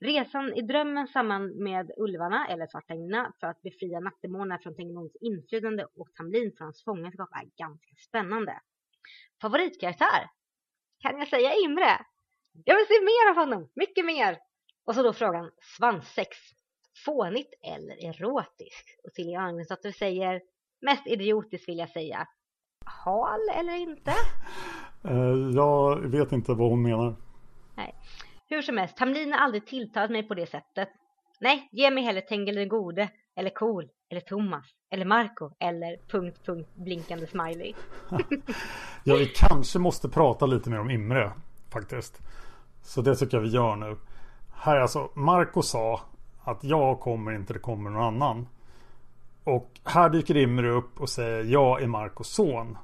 Resan i drömmen samman med ulvarna, eller svartänglarna, för att befria nattdemonerna från Tengnons inflytande och Tamlin från hans fångenskap är ganska spännande. Favoritkaraktär? Kan jag säga Imre? Jag vill se mer av honom, mycket mer! Och så då frågan svanssex. Fånigt eller erotiskt? Och Silja Agnesdotter säger mest idiotiskt vill jag säga. Hal eller inte? Eh, jag vet inte vad hon menar. Nej. Hur som helst, Tamlin har aldrig tilltalat mig på det sättet. Nej, ge mig hellre Tengil den gode, eller Cool, eller Thomas, eller Marco, eller punkt, punkt, blinkande smiley. ja, vi kanske måste prata lite mer om Imre, faktiskt. Så det tycker jag vi gör nu. Här alltså, Marco sa att jag kommer inte, det kommer någon annan. Och här dyker Imre upp och säger jag är Marcos son.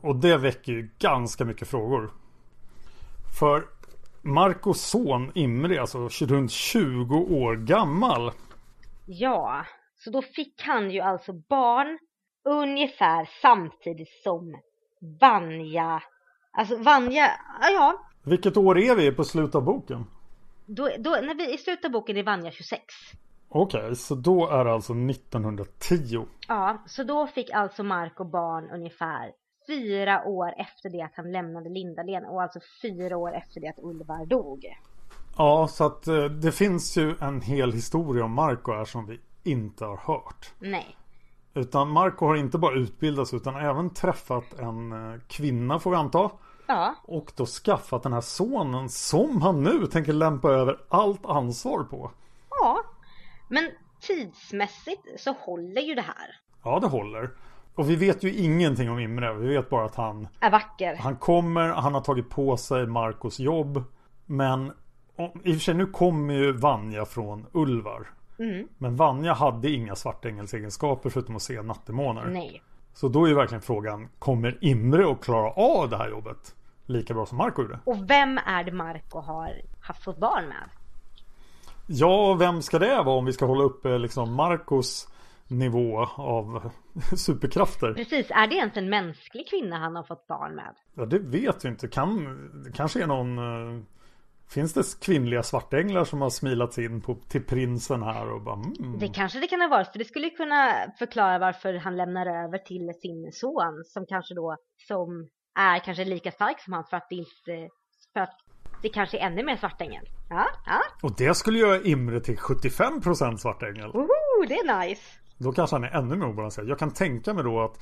Och det väcker ju ganska mycket frågor. För Marcos son Imre alltså runt 20 år gammal. Ja, så då fick han ju alltså barn ungefär samtidigt som Vanja. Alltså Vanja, ja. Vilket år är vi på slutet av boken? Då, då, när vi, I slutet av boken är Vanja 26. Okej, okay, så då är det alltså 1910. Ja, så då fick alltså Marco barn ungefär fyra år efter det att han lämnade Lindalen och alltså fyra år efter det att Ulvar dog. Ja, så att eh, det finns ju en hel historia om Marco här som vi inte har hört. Nej. Utan Marco har inte bara utbildats utan även träffat en eh, kvinna får vi anta. Ja. Och då skaffat den här sonen som han nu tänker lämpa över allt ansvar på. Men tidsmässigt så håller ju det här. Ja, det håller. Och vi vet ju ingenting om Imre. Vi vet bara att han är vacker. Han kommer, han har tagit på sig Marcos jobb. Men i och för sig nu kommer ju Vanja från Ulvar. Mm. Men Vanja hade inga svartängelssegenskaper förutom att se nattemånar. Nej. Så då är ju verkligen frågan, kommer Imre att klara av det här jobbet? Lika bra som Marco gjorde? Och vem är det Marco har haft fått barn med? Ja, vem ska det vara om vi ska hålla uppe liksom Marcos nivå av superkrafter. Precis, är det ens en mänsklig kvinna han har fått barn med? Ja, det vet vi inte. Kan, det kanske är någon... Uh, finns det kvinnliga svartänglar som har smilats in på, till prinsen här och bara mm. Det kanske det kan ha varit, för det skulle kunna förklara varför han lämnar över till sin son som kanske då som är kanske lika stark som han för att det inte för att det kanske är ännu mer svartängel. Ja, ja. Och det skulle göra Imre till 75% svartängel. Woho, det är nice. Då kanske han är ännu mer obalanserad. Jag kan tänka mig då att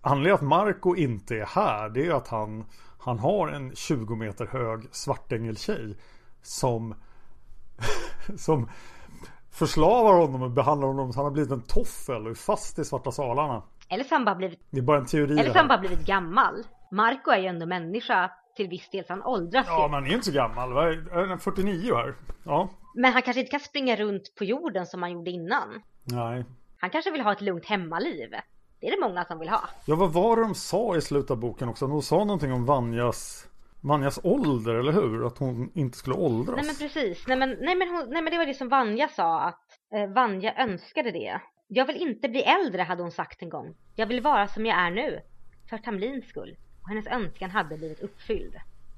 anledningen att Marco inte är här det är att han, han har en 20 meter hög svartängeltjej som som förslavar honom och behandlar honom så han har blivit en toffel och är fast i svarta salarna. Eller så han bara blivit Det är bara en teori Eller så han bara blivit gammal. Marco är ju ändå människa till viss del så han åldras Ja men han är inte så gammal. Är han 49 här? Ja. Men han kanske inte kan springa runt på jorden som han gjorde innan. Nej. Han kanske vill ha ett lugnt hemmaliv. Det är det många som vill ha. Ja, vad var det de sa i slutet av boken också? De sa någonting om Vanjas Vanjas ålder, eller hur? Att hon inte skulle åldras. Nej men precis. Nej men, nej, men, hon, nej, men det var det som Vanja sa att eh, Vanja önskade det. Jag vill inte bli äldre hade hon sagt en gång. Jag vill vara som jag är nu. För Tamlins skull. Och hennes önskan hade blivit uppfylld.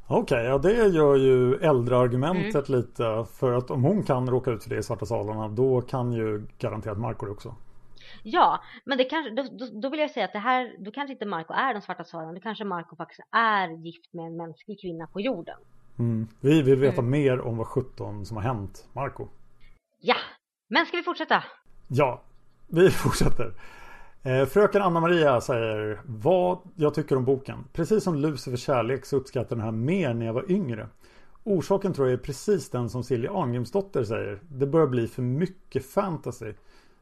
Okej, okay, ja det gör ju äldreargumentet mm. lite. För att om hon kan råka ut för det i Svarta salarna då kan ju garanterat Marco det också. Ja, men det kanske, då, då, då, vill jag säga att det här, då kanske inte Marco är de svarta salarna. Då kanske Marco faktiskt är gift med en mänsklig kvinna på jorden. Mm. Vi vill veta mm. mer om vad 17 som har hänt Marco. Ja, men ska vi fortsätta? Ja, vi fortsätter. Eh, fröken Anna-Maria säger vad jag tycker om boken. Precis som Lucifer kärlek så uppskattar den här mer när jag var yngre. Orsaken tror jag är precis den som Silja Arngrimsdotter säger. Det börjar bli för mycket fantasy.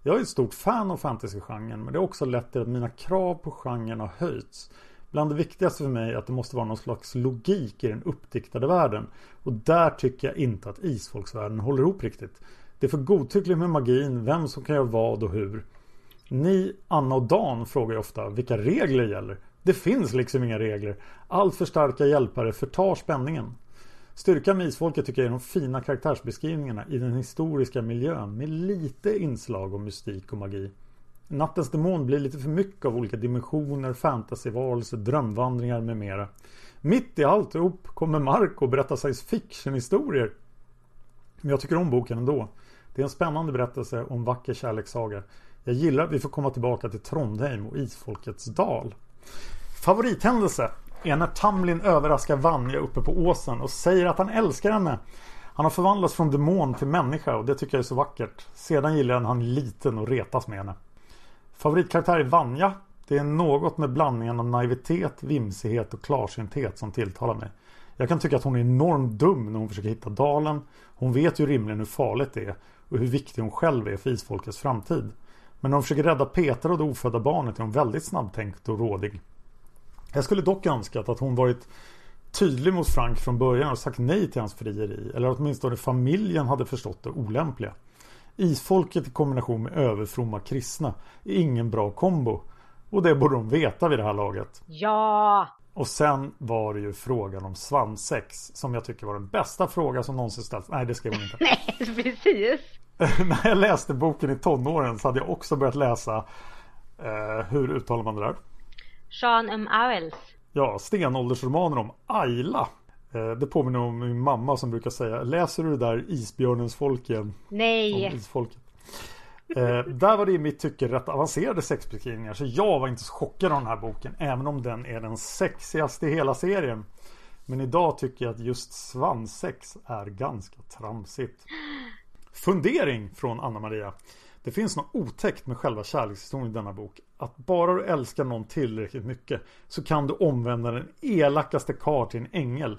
Jag är ett stort fan av fantasygenren men det har också lett till att mina krav på genren har höjts. Bland det viktigaste för mig är att det måste vara någon slags logik i den uppdiktade världen. Och där tycker jag inte att isfolksvärlden håller ihop riktigt. Det är för godtyckligt med magin, vem som kan göra vad och hur. Ni, Anna och Dan frågar ju ofta vilka regler gäller. Det finns liksom inga regler. Allt för starka hjälpare förtar spänningen. Styrkan med Isfolket tycker jag är de fina karaktärsbeskrivningarna i den historiska miljön med lite inslag av mystik och magi. Nattens demon blir lite för mycket av olika dimensioner, fantasyvarelser, drömvandringar med mera. Mitt i alltihop kommer Marco berätta science fiction historier. Men jag tycker om boken ändå. Det är en spännande berättelse om vacker kärlekssaga. Jag gillar att vi får komma tillbaka till Trondheim och Isfolkets dal. Favorithändelse är när Tamlin överraskar Vanja uppe på åsen och säger att han älskar henne. Han har förvandlats från demon till människa och det tycker jag är så vackert. Sedan gillar jag när han är liten och retas med henne. Favoritkaraktär är Vanja. Det är något med blandningen av naivitet, vimsighet och klarsynthet som tilltalar mig. Jag kan tycka att hon är enormt dum när hon försöker hitta dalen. Hon vet ju rimligen hur farligt det är och hur viktig hon själv är för isfolkets framtid. Men när hon försöker rädda Peter och det ofödda barnet är hon väldigt snabbtänkt och rådig. Jag skulle dock önskat att hon varit tydlig mot Frank från början och sagt nej till hans frieri. Eller åtminstone familjen hade förstått det olämpliga. Isfolket i kombination med överfromma kristna är ingen bra kombo. Och det borde de veta vid det här laget. Ja! Och sen var det ju frågan om svansex som jag tycker var den bästa fråga som någonsin ställts. Nej, det skrev hon inte. Nej, precis. När jag läste boken i tonåren så hade jag också börjat läsa eh, Hur uttalar man det där? Sean M. Owells. Ja, stenåldersromaner om Ayla. Eh, det påminner om min mamma som brukar säga Läser du det där Isbjörnens folk igen? Nej. Om isfolket. Eh, där var det i mitt tycke rätt avancerade sexbeskrivningar så jag var inte så chockad av den här boken även om den är den sexigaste i hela serien. Men idag tycker jag att just svansex är ganska tramsigt. Fundering från Anna Maria. Det finns något otäckt med själva kärlekshistorien i denna bok. Att bara du älskar någon tillräckligt mycket så kan du omvända den elakaste karl till en ängel.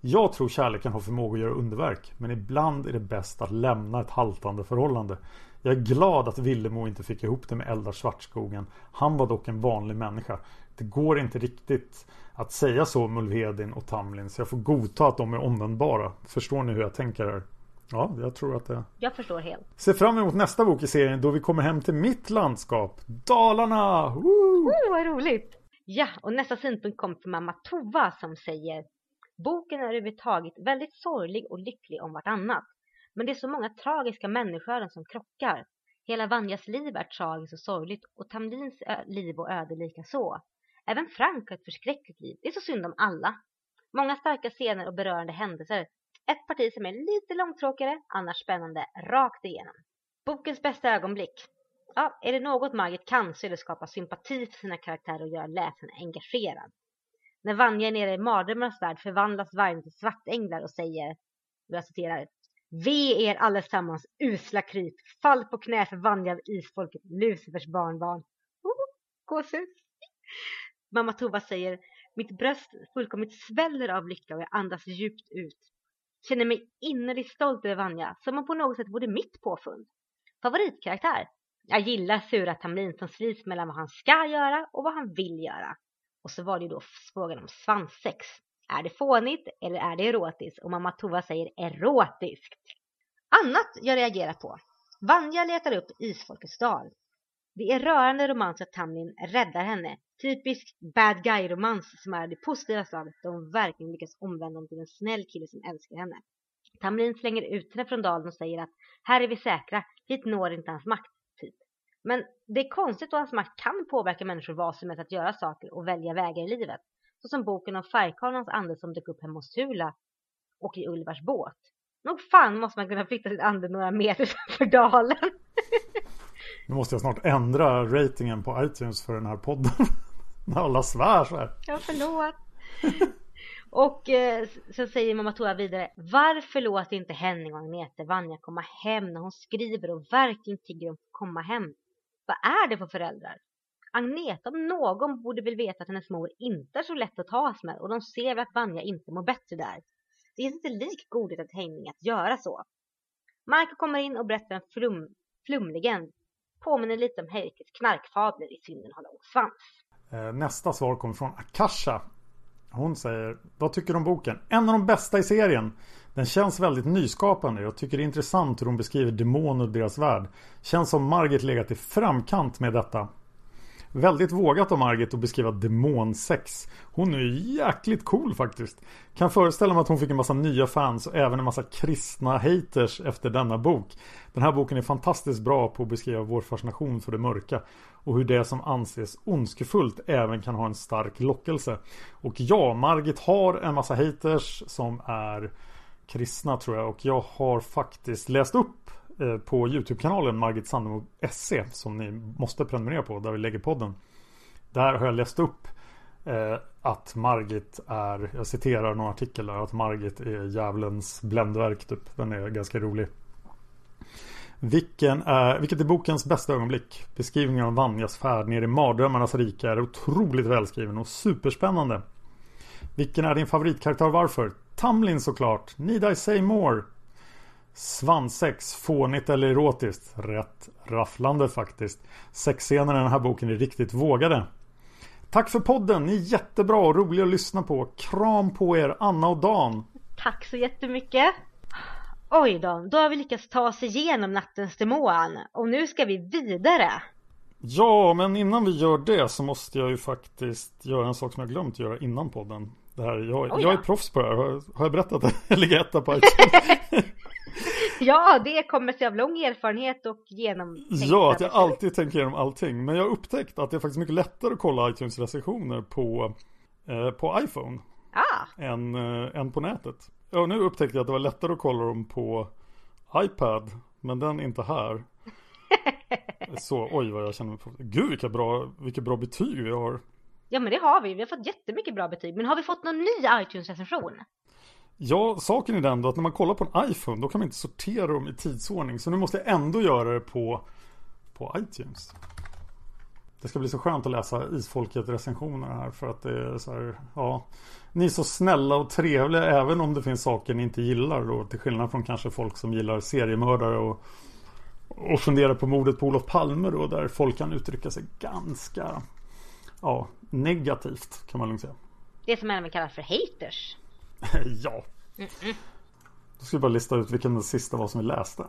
Jag tror kärleken har förmåga att göra underverk men ibland är det bäst att lämna ett haltande förhållande. Jag är glad att Villemo inte fick ihop det med Eldar Svartskogen. Han var dock en vanlig människa. Det går inte riktigt att säga så om Ulvedin och Tamlin så jag får godta att de är omvändbara. Förstår ni hur jag tänker här? Ja, jag tror att det... Jag förstår helt. Se fram emot nästa bok i serien då vi kommer hem till mitt landskap. Dalarna! Woo! Oh, vad roligt! Ja, och nästa synpunkt kommer från mamma Tova som säger Boken är överhuvudtaget väldigt sorglig och lycklig om vartannat. Men det är så många tragiska människoöden som krockar. Hela Vanjas liv är tragiskt och sorgligt och Tamlins liv och öde lika så. Även Frank har ett förskräckligt liv. Det är så synd om alla. Många starka scener och berörande händelser. Ett parti som är lite långtråkigare, annars spännande, rakt igenom. Bokens bästa ögonblick. Ja, är det något Margit kan så är det skapa sympati för sina karaktärer och göra läsaren engagerad. När Vanja är nere i mardrömmarnas värld förvandlas vargen till svartänglar och säger, jag citerar, Ve er allesammans usla kryp, fall på knä för Vanja av isfolket, Lucifers barnbarn. Oh, gåshud. Mamma Tova säger, mitt bröst fullkomligt sväller av lycka och jag andas djupt ut. Känner mig innerligt stolt över Vanja, som om på något sätt vore mitt påfund. Favoritkaraktär? Jag gillar sura Tamlin som slits mellan vad han ska göra och vad han vill göra. Och så var det ju då frågan om svanssex. Är det fånigt eller är det erotiskt? Och mamma Tova säger erotiskt. Annat jag reagerar på. Vanja letar upp isfolkets dal. Det är rörande romans att Tamlin räddar henne. Typisk bad guy-romans som är det positiva slaget då hon verkligen lyckas omvända honom till en snäll kille som älskar henne. Tamlin slänger ut henne från dalen och säger att här är vi säkra, hit når inte hans makt, typ. Men det är konstigt att hans makt kan påverka människor vad som helst att göra saker och välja vägar i livet. Så som boken om färgkarlans ande som dök upp hemma hos Tula och i Ulvars båt. Nog fan måste man kunna flytta sin ande några meter för dalen. Nu måste jag snart ändra ratingen på iTunes för den här podden. När alla svär så här. Ja, förlåt. och eh, så säger mamma Tora vidare. Varför låter inte Henning och Agnete Vanja komma hem när hon skriver och verkligen tigger om att komma hem? Vad är det för föräldrar? Agneta om någon borde väl veta att hennes mor inte är så lätt att tas med och de ser väl att Vanja inte mår bättre där. Det är inte lik godhet att Henning att göra så. Marco kommer in och berättar en flum, flumlegend. Påminner lite om Heikes knarkfabler i Synden har lång svans. Eh, nästa svar kommer från Akasha. Hon säger Vad tycker du om boken? En av de bästa i serien. Den känns väldigt nyskapande. Jag tycker det är intressant hur hon beskriver demoner och deras värld. Känns som Margit legat i framkant med detta. Väldigt vågat av Margit att beskriva demonsex. Hon är jäkligt cool faktiskt. Kan föreställa mig att hon fick en massa nya fans och även en massa kristna haters efter denna bok. Den här boken är fantastiskt bra på att beskriva vår fascination för det mörka och hur det som anses ondskefullt även kan ha en stark lockelse. Och ja, Margit har en massa haters som är kristna tror jag och jag har faktiskt läst upp Eh, på Youtube-kanalen Margit Sandemo SE som ni måste prenumerera på där vi lägger podden. Där har jag läst upp eh, att Margit är, jag citerar någon artikel där, att Margit är djävulens bländverk typ. Den är ganska rolig. Vilken är, vilket är bokens bästa ögonblick? Beskrivningen av Vanjas färd ner i mardrömmarnas rike är otroligt välskriven och superspännande. Vilken är din favoritkaraktär och varför? Tamlin såklart. Need I say more? Svansex, fånigt eller erotiskt? Rätt rafflande faktiskt. Sexscenerna i den här boken är riktigt vågade. Tack för podden, ni är jättebra och roliga att lyssna på. Kram på er, Anna och Dan. Tack så jättemycket. Oj då, då har vi lyckats ta oss igenom nattens demon och nu ska vi vidare. Ja, men innan vi gör det så måste jag ju faktiskt göra en sak som jag glömt göra innan podden. Det här, jag, jag är proffs på det här. Har, har jag berättat det? Jag ligger etta på iTunes. Ja, det kommer sig av lång erfarenhet och genomtänkta Ja, att jag alltid tänker igenom allting. Men jag har upptäckt att det är faktiskt mycket lättare att kolla iTunes recensioner på, eh, på iPhone Ah, än, eh, än på nätet. Ja, nu upptäckte jag att det var lättare att kolla dem på iPad. Men den är inte här. Så, oj vad jag känner mig på. Gud vilka bra, vilka bra betyg vi har. ja men det har vi. Vi har fått jättemycket bra betyg. Men har vi fått någon ny iTunes-recension? Ja, saken är den då att när man kollar på en iPhone då kan man inte sortera dem i tidsordning. Så nu måste jag ändå göra det på, på iTunes. Det ska bli så skönt att läsa Isfolket recensioner här för att det är så här, ja. Ni är så snälla och trevliga även om det finns saker ni inte gillar då. Till skillnad från kanske folk som gillar seriemördare och, och funderar på mordet på Olof Palme då. Där folk kan uttrycka sig ganska, ja, negativt kan man lugnt säga. Det som även kallas för haters. ja. Då ska jag bara lista ut vilken den sista var som vi läste.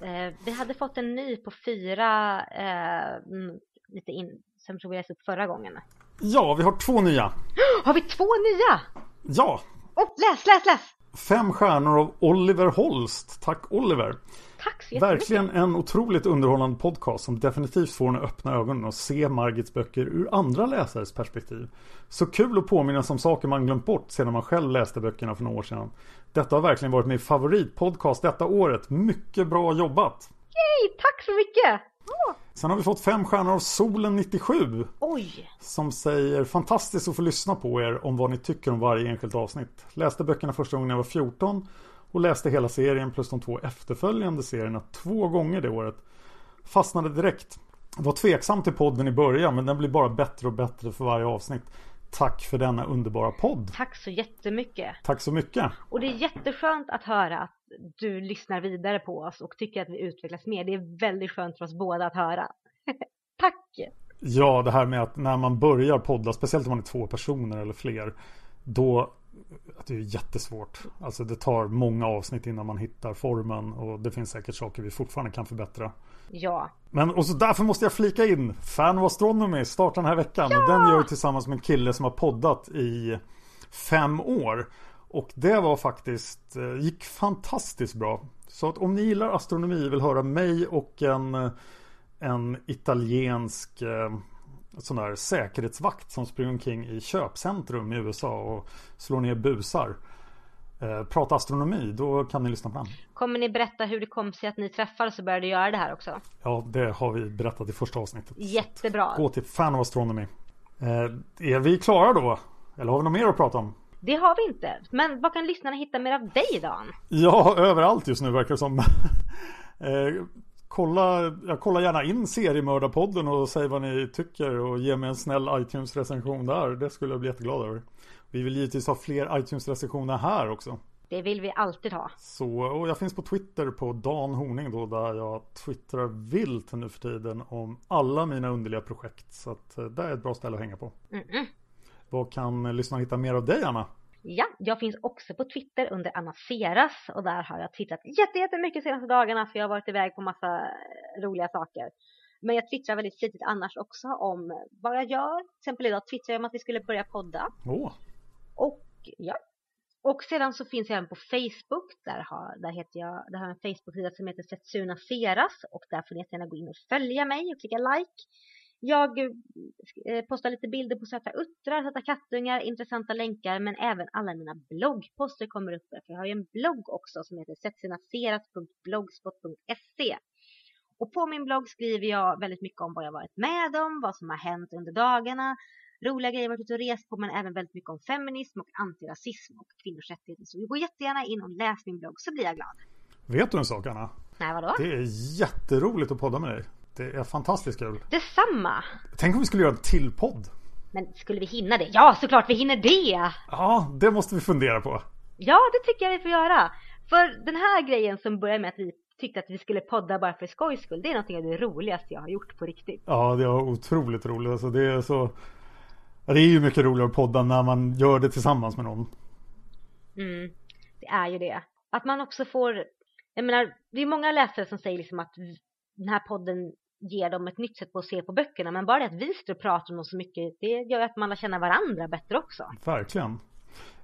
Eh, vi hade fått en ny på fyra, eh, mm, lite in, som vi läste upp förra gången. Ja, vi har två nya. Har vi två nya? Ja, Oh, läs, läs, läs! Fem stjärnor av Oliver Holst. Tack Oliver. Tack så. Verkligen en otroligt underhållande podcast som definitivt får en att öppna ögonen och se Margits böcker ur andra läsares perspektiv. Så kul att påminnas om saker man glömt bort sedan man själv läste böckerna för några år sedan. Detta har verkligen varit min favoritpodcast detta året. Mycket bra jobbat! Hej, tack så mycket! Sen har vi fått fem stjärnor av Solen 97 Oj, som säger fantastiskt att få lyssna på er om vad ni tycker om varje enskilt avsnitt. Läste böckerna första gången jag var 14 och läste hela serien plus de två efterföljande serierna två gånger det året. Fastnade direkt. Var tveksam till podden i början men den blir bara bättre och bättre för varje avsnitt. Tack för denna underbara podd. tack så jättemycket. Tack så mycket. Och det är jätteskönt att höra att du lyssnar vidare på oss och tycker att vi utvecklas mer. Det är väldigt skönt för oss båda att höra. tack! Ja, det här med att när man börjar podda, speciellt om man är två personer eller fler, då det är jättesvårt. Alltså det tar många avsnitt innan man hittar formen och det finns säkert saker vi fortfarande kan förbättra. Ja, Men och så därför måste jag flika in Fan of Astronomy startar den här veckan och den gör jag tillsammans med en kille som har poddat i fem år. Och det var faktiskt, eh, gick fantastiskt bra. Så att om ni gillar astronomi vill höra mig och en, en italiensk eh, sån där säkerhetsvakt som springer omkring i köpcentrum i USA och slår ner busar. Eh, prata astronomi, då kan ni lyssna på den. kommer ni berätta hur det kom sig att ni träffades och började göra det här också? Ja, det har vi berättat i första avsnittet. Jättebra. Gå till Fan of Astronomy. Eh, är vi klara då? Eller har vi något mer att prata om? Det har vi inte. Men vad kan lyssnarna hitta mer av dig Dan? Ja, överallt just nu verkar det som. eh, kolla, jag kollar gärna in seriemördarpodden och säg vad ni tycker och ge mig en snäll iTunes-recension där. Det skulle jag bli jätteglad över. Vi vill givetvis ha fler iTunes-recensioner här också. Det vill vi alltid ha. Så, och jag finns på Twitter på Dan Horning då där jag twittrar vilt nu för tiden om alla mina underliga projekt. Så att eh, det är ett bra ställe att hänga på. Mm-mm. Vad kan lyssnarna hitta mer av dig Anna? Ja, jag finns också på Twitter under Anna Seras och där har jag twittrat jätte- jättemycket de senaste dagarna för jag har varit iväg på massa roliga saker. Men jag twittrar väldigt flitigt annars också om vad jag gör. Till exempel idag twittrade jag om att vi skulle börja podda. Åh, och ja. Och sedan så finns jag även på Facebook. Där har, där heter jag, där har jag en Facebook-sida som heter Setsuna Seras. Och där får ni jättegärna gå in och följa mig och klicka like. Jag eh, postar lite bilder på söta uttrar, söta kattungar, intressanta länkar. Men även alla mina bloggposter kommer upp där. För jag har ju en blogg också som heter setsunaseras.blogspot.se. Och på min blogg skriver jag väldigt mycket om vad jag varit med om, vad som har hänt under dagarna, roliga grejer varit ute och rest på men även väldigt mycket om feminism och antirasism och kvinnors rättigheter. Så gå jättegärna in och läs min blogg så blir jag glad. Vet du en sak Anna? Nej, vadå? Det är jätteroligt att podda med dig. Det är fantastiskt kul. Detsamma! Tänk om vi skulle göra en till podd. Men skulle vi hinna det? Ja, såklart vi hinner det! Ja, det måste vi fundera på. Ja, det tycker jag vi får göra. För den här grejen som börjar med att vi tyckte att vi skulle podda bara för skojs skull. Det är någonting av det roligaste jag har gjort på riktigt. Ja, det var otroligt roligt. Alltså, det är så... Det är ju mycket roligare att podda när man gör det tillsammans med någon. Mm, det är ju det. Att man också får... Jag menar, det är många läsare som säger liksom att den här podden ger dem ett nytt sätt på att se på böckerna. Men bara det att vi står och pratar om dem så mycket, det gör att man lär känna varandra bättre också. Verkligen.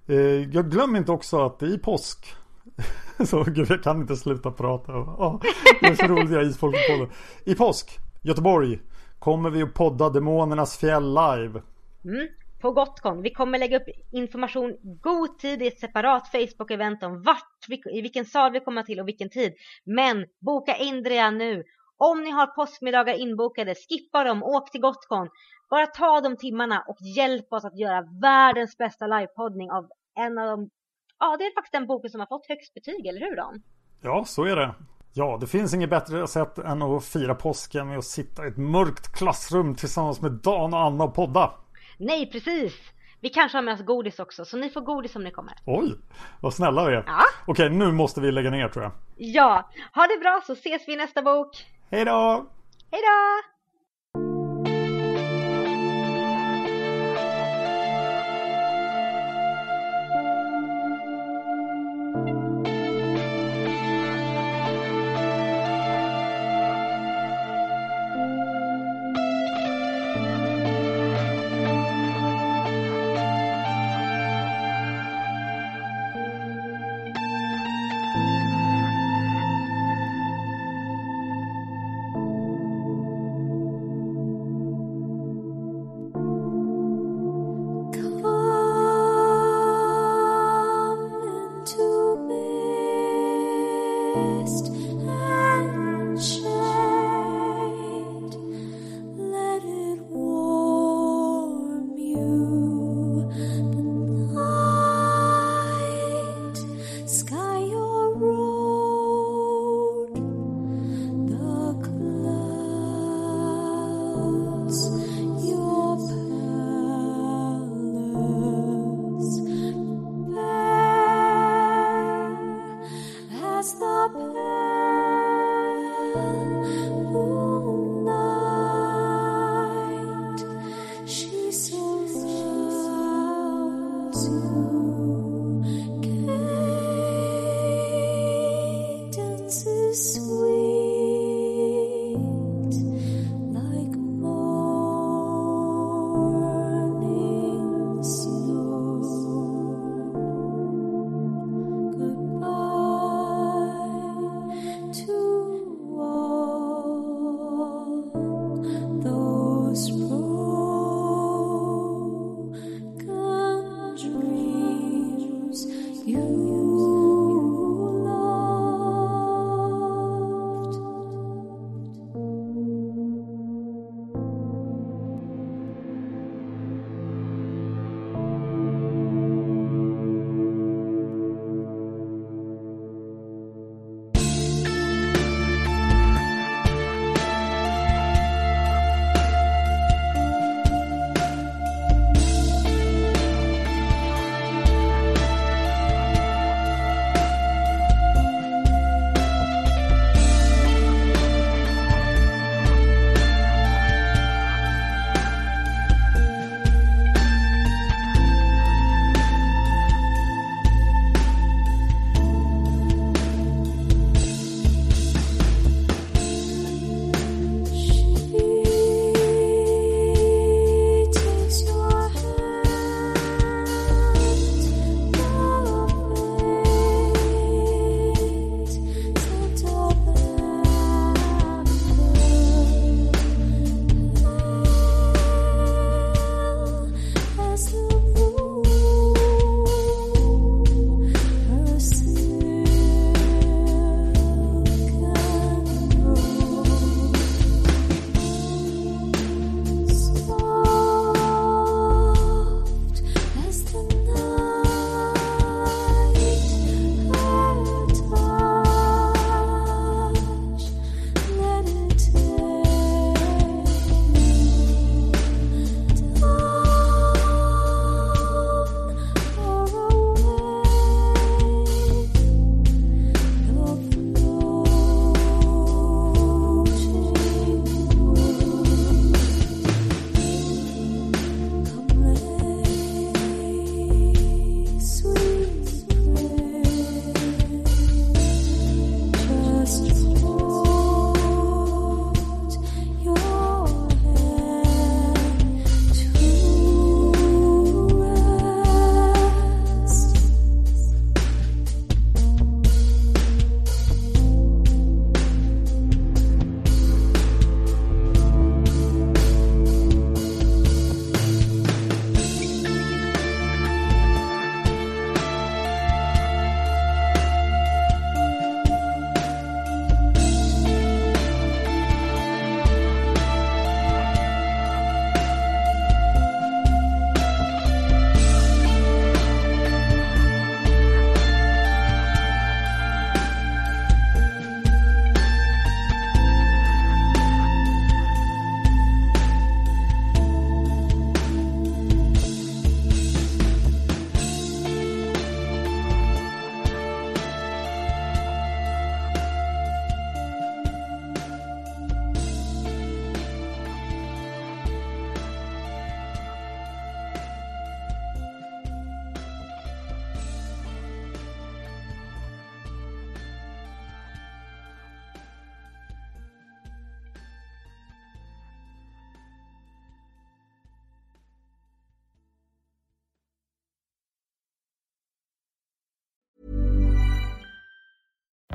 Eh, jag glömmer inte också att i påsk så gud, jag kan inte sluta prata. Oh, det är så roligt jag isfolket podden. I påsk, Göteborg, kommer vi att podda Demonernas fjäll live. Mm, på Gotcon. Vi kommer lägga upp information god tid i ett separat Facebook-event om vart, i vilken sal vi kommer till och vilken tid. Men boka in det redan nu. Om ni har påskmiddagar inbokade, skippa dem, åk till Gotcon. Bara ta de timmarna och hjälp oss att göra världens bästa livepoddning av en av de ja, det är faktiskt den boken som har fått högst betyg, eller hur Dan? Ja, så är det. Ja, det finns inget bättre sätt än att fira påsken med att sitta i ett mörkt klassrum tillsammans med Dan och Anna och podda. Nej, precis. Vi kanske har med oss godis också, så ni får godis om ni kommer. Oj, vad snälla vi är. Ja. Okej, nu måste vi lägga ner tror jag. Ja, ha det bra så ses vi i nästa bok. Hej då! Hej då!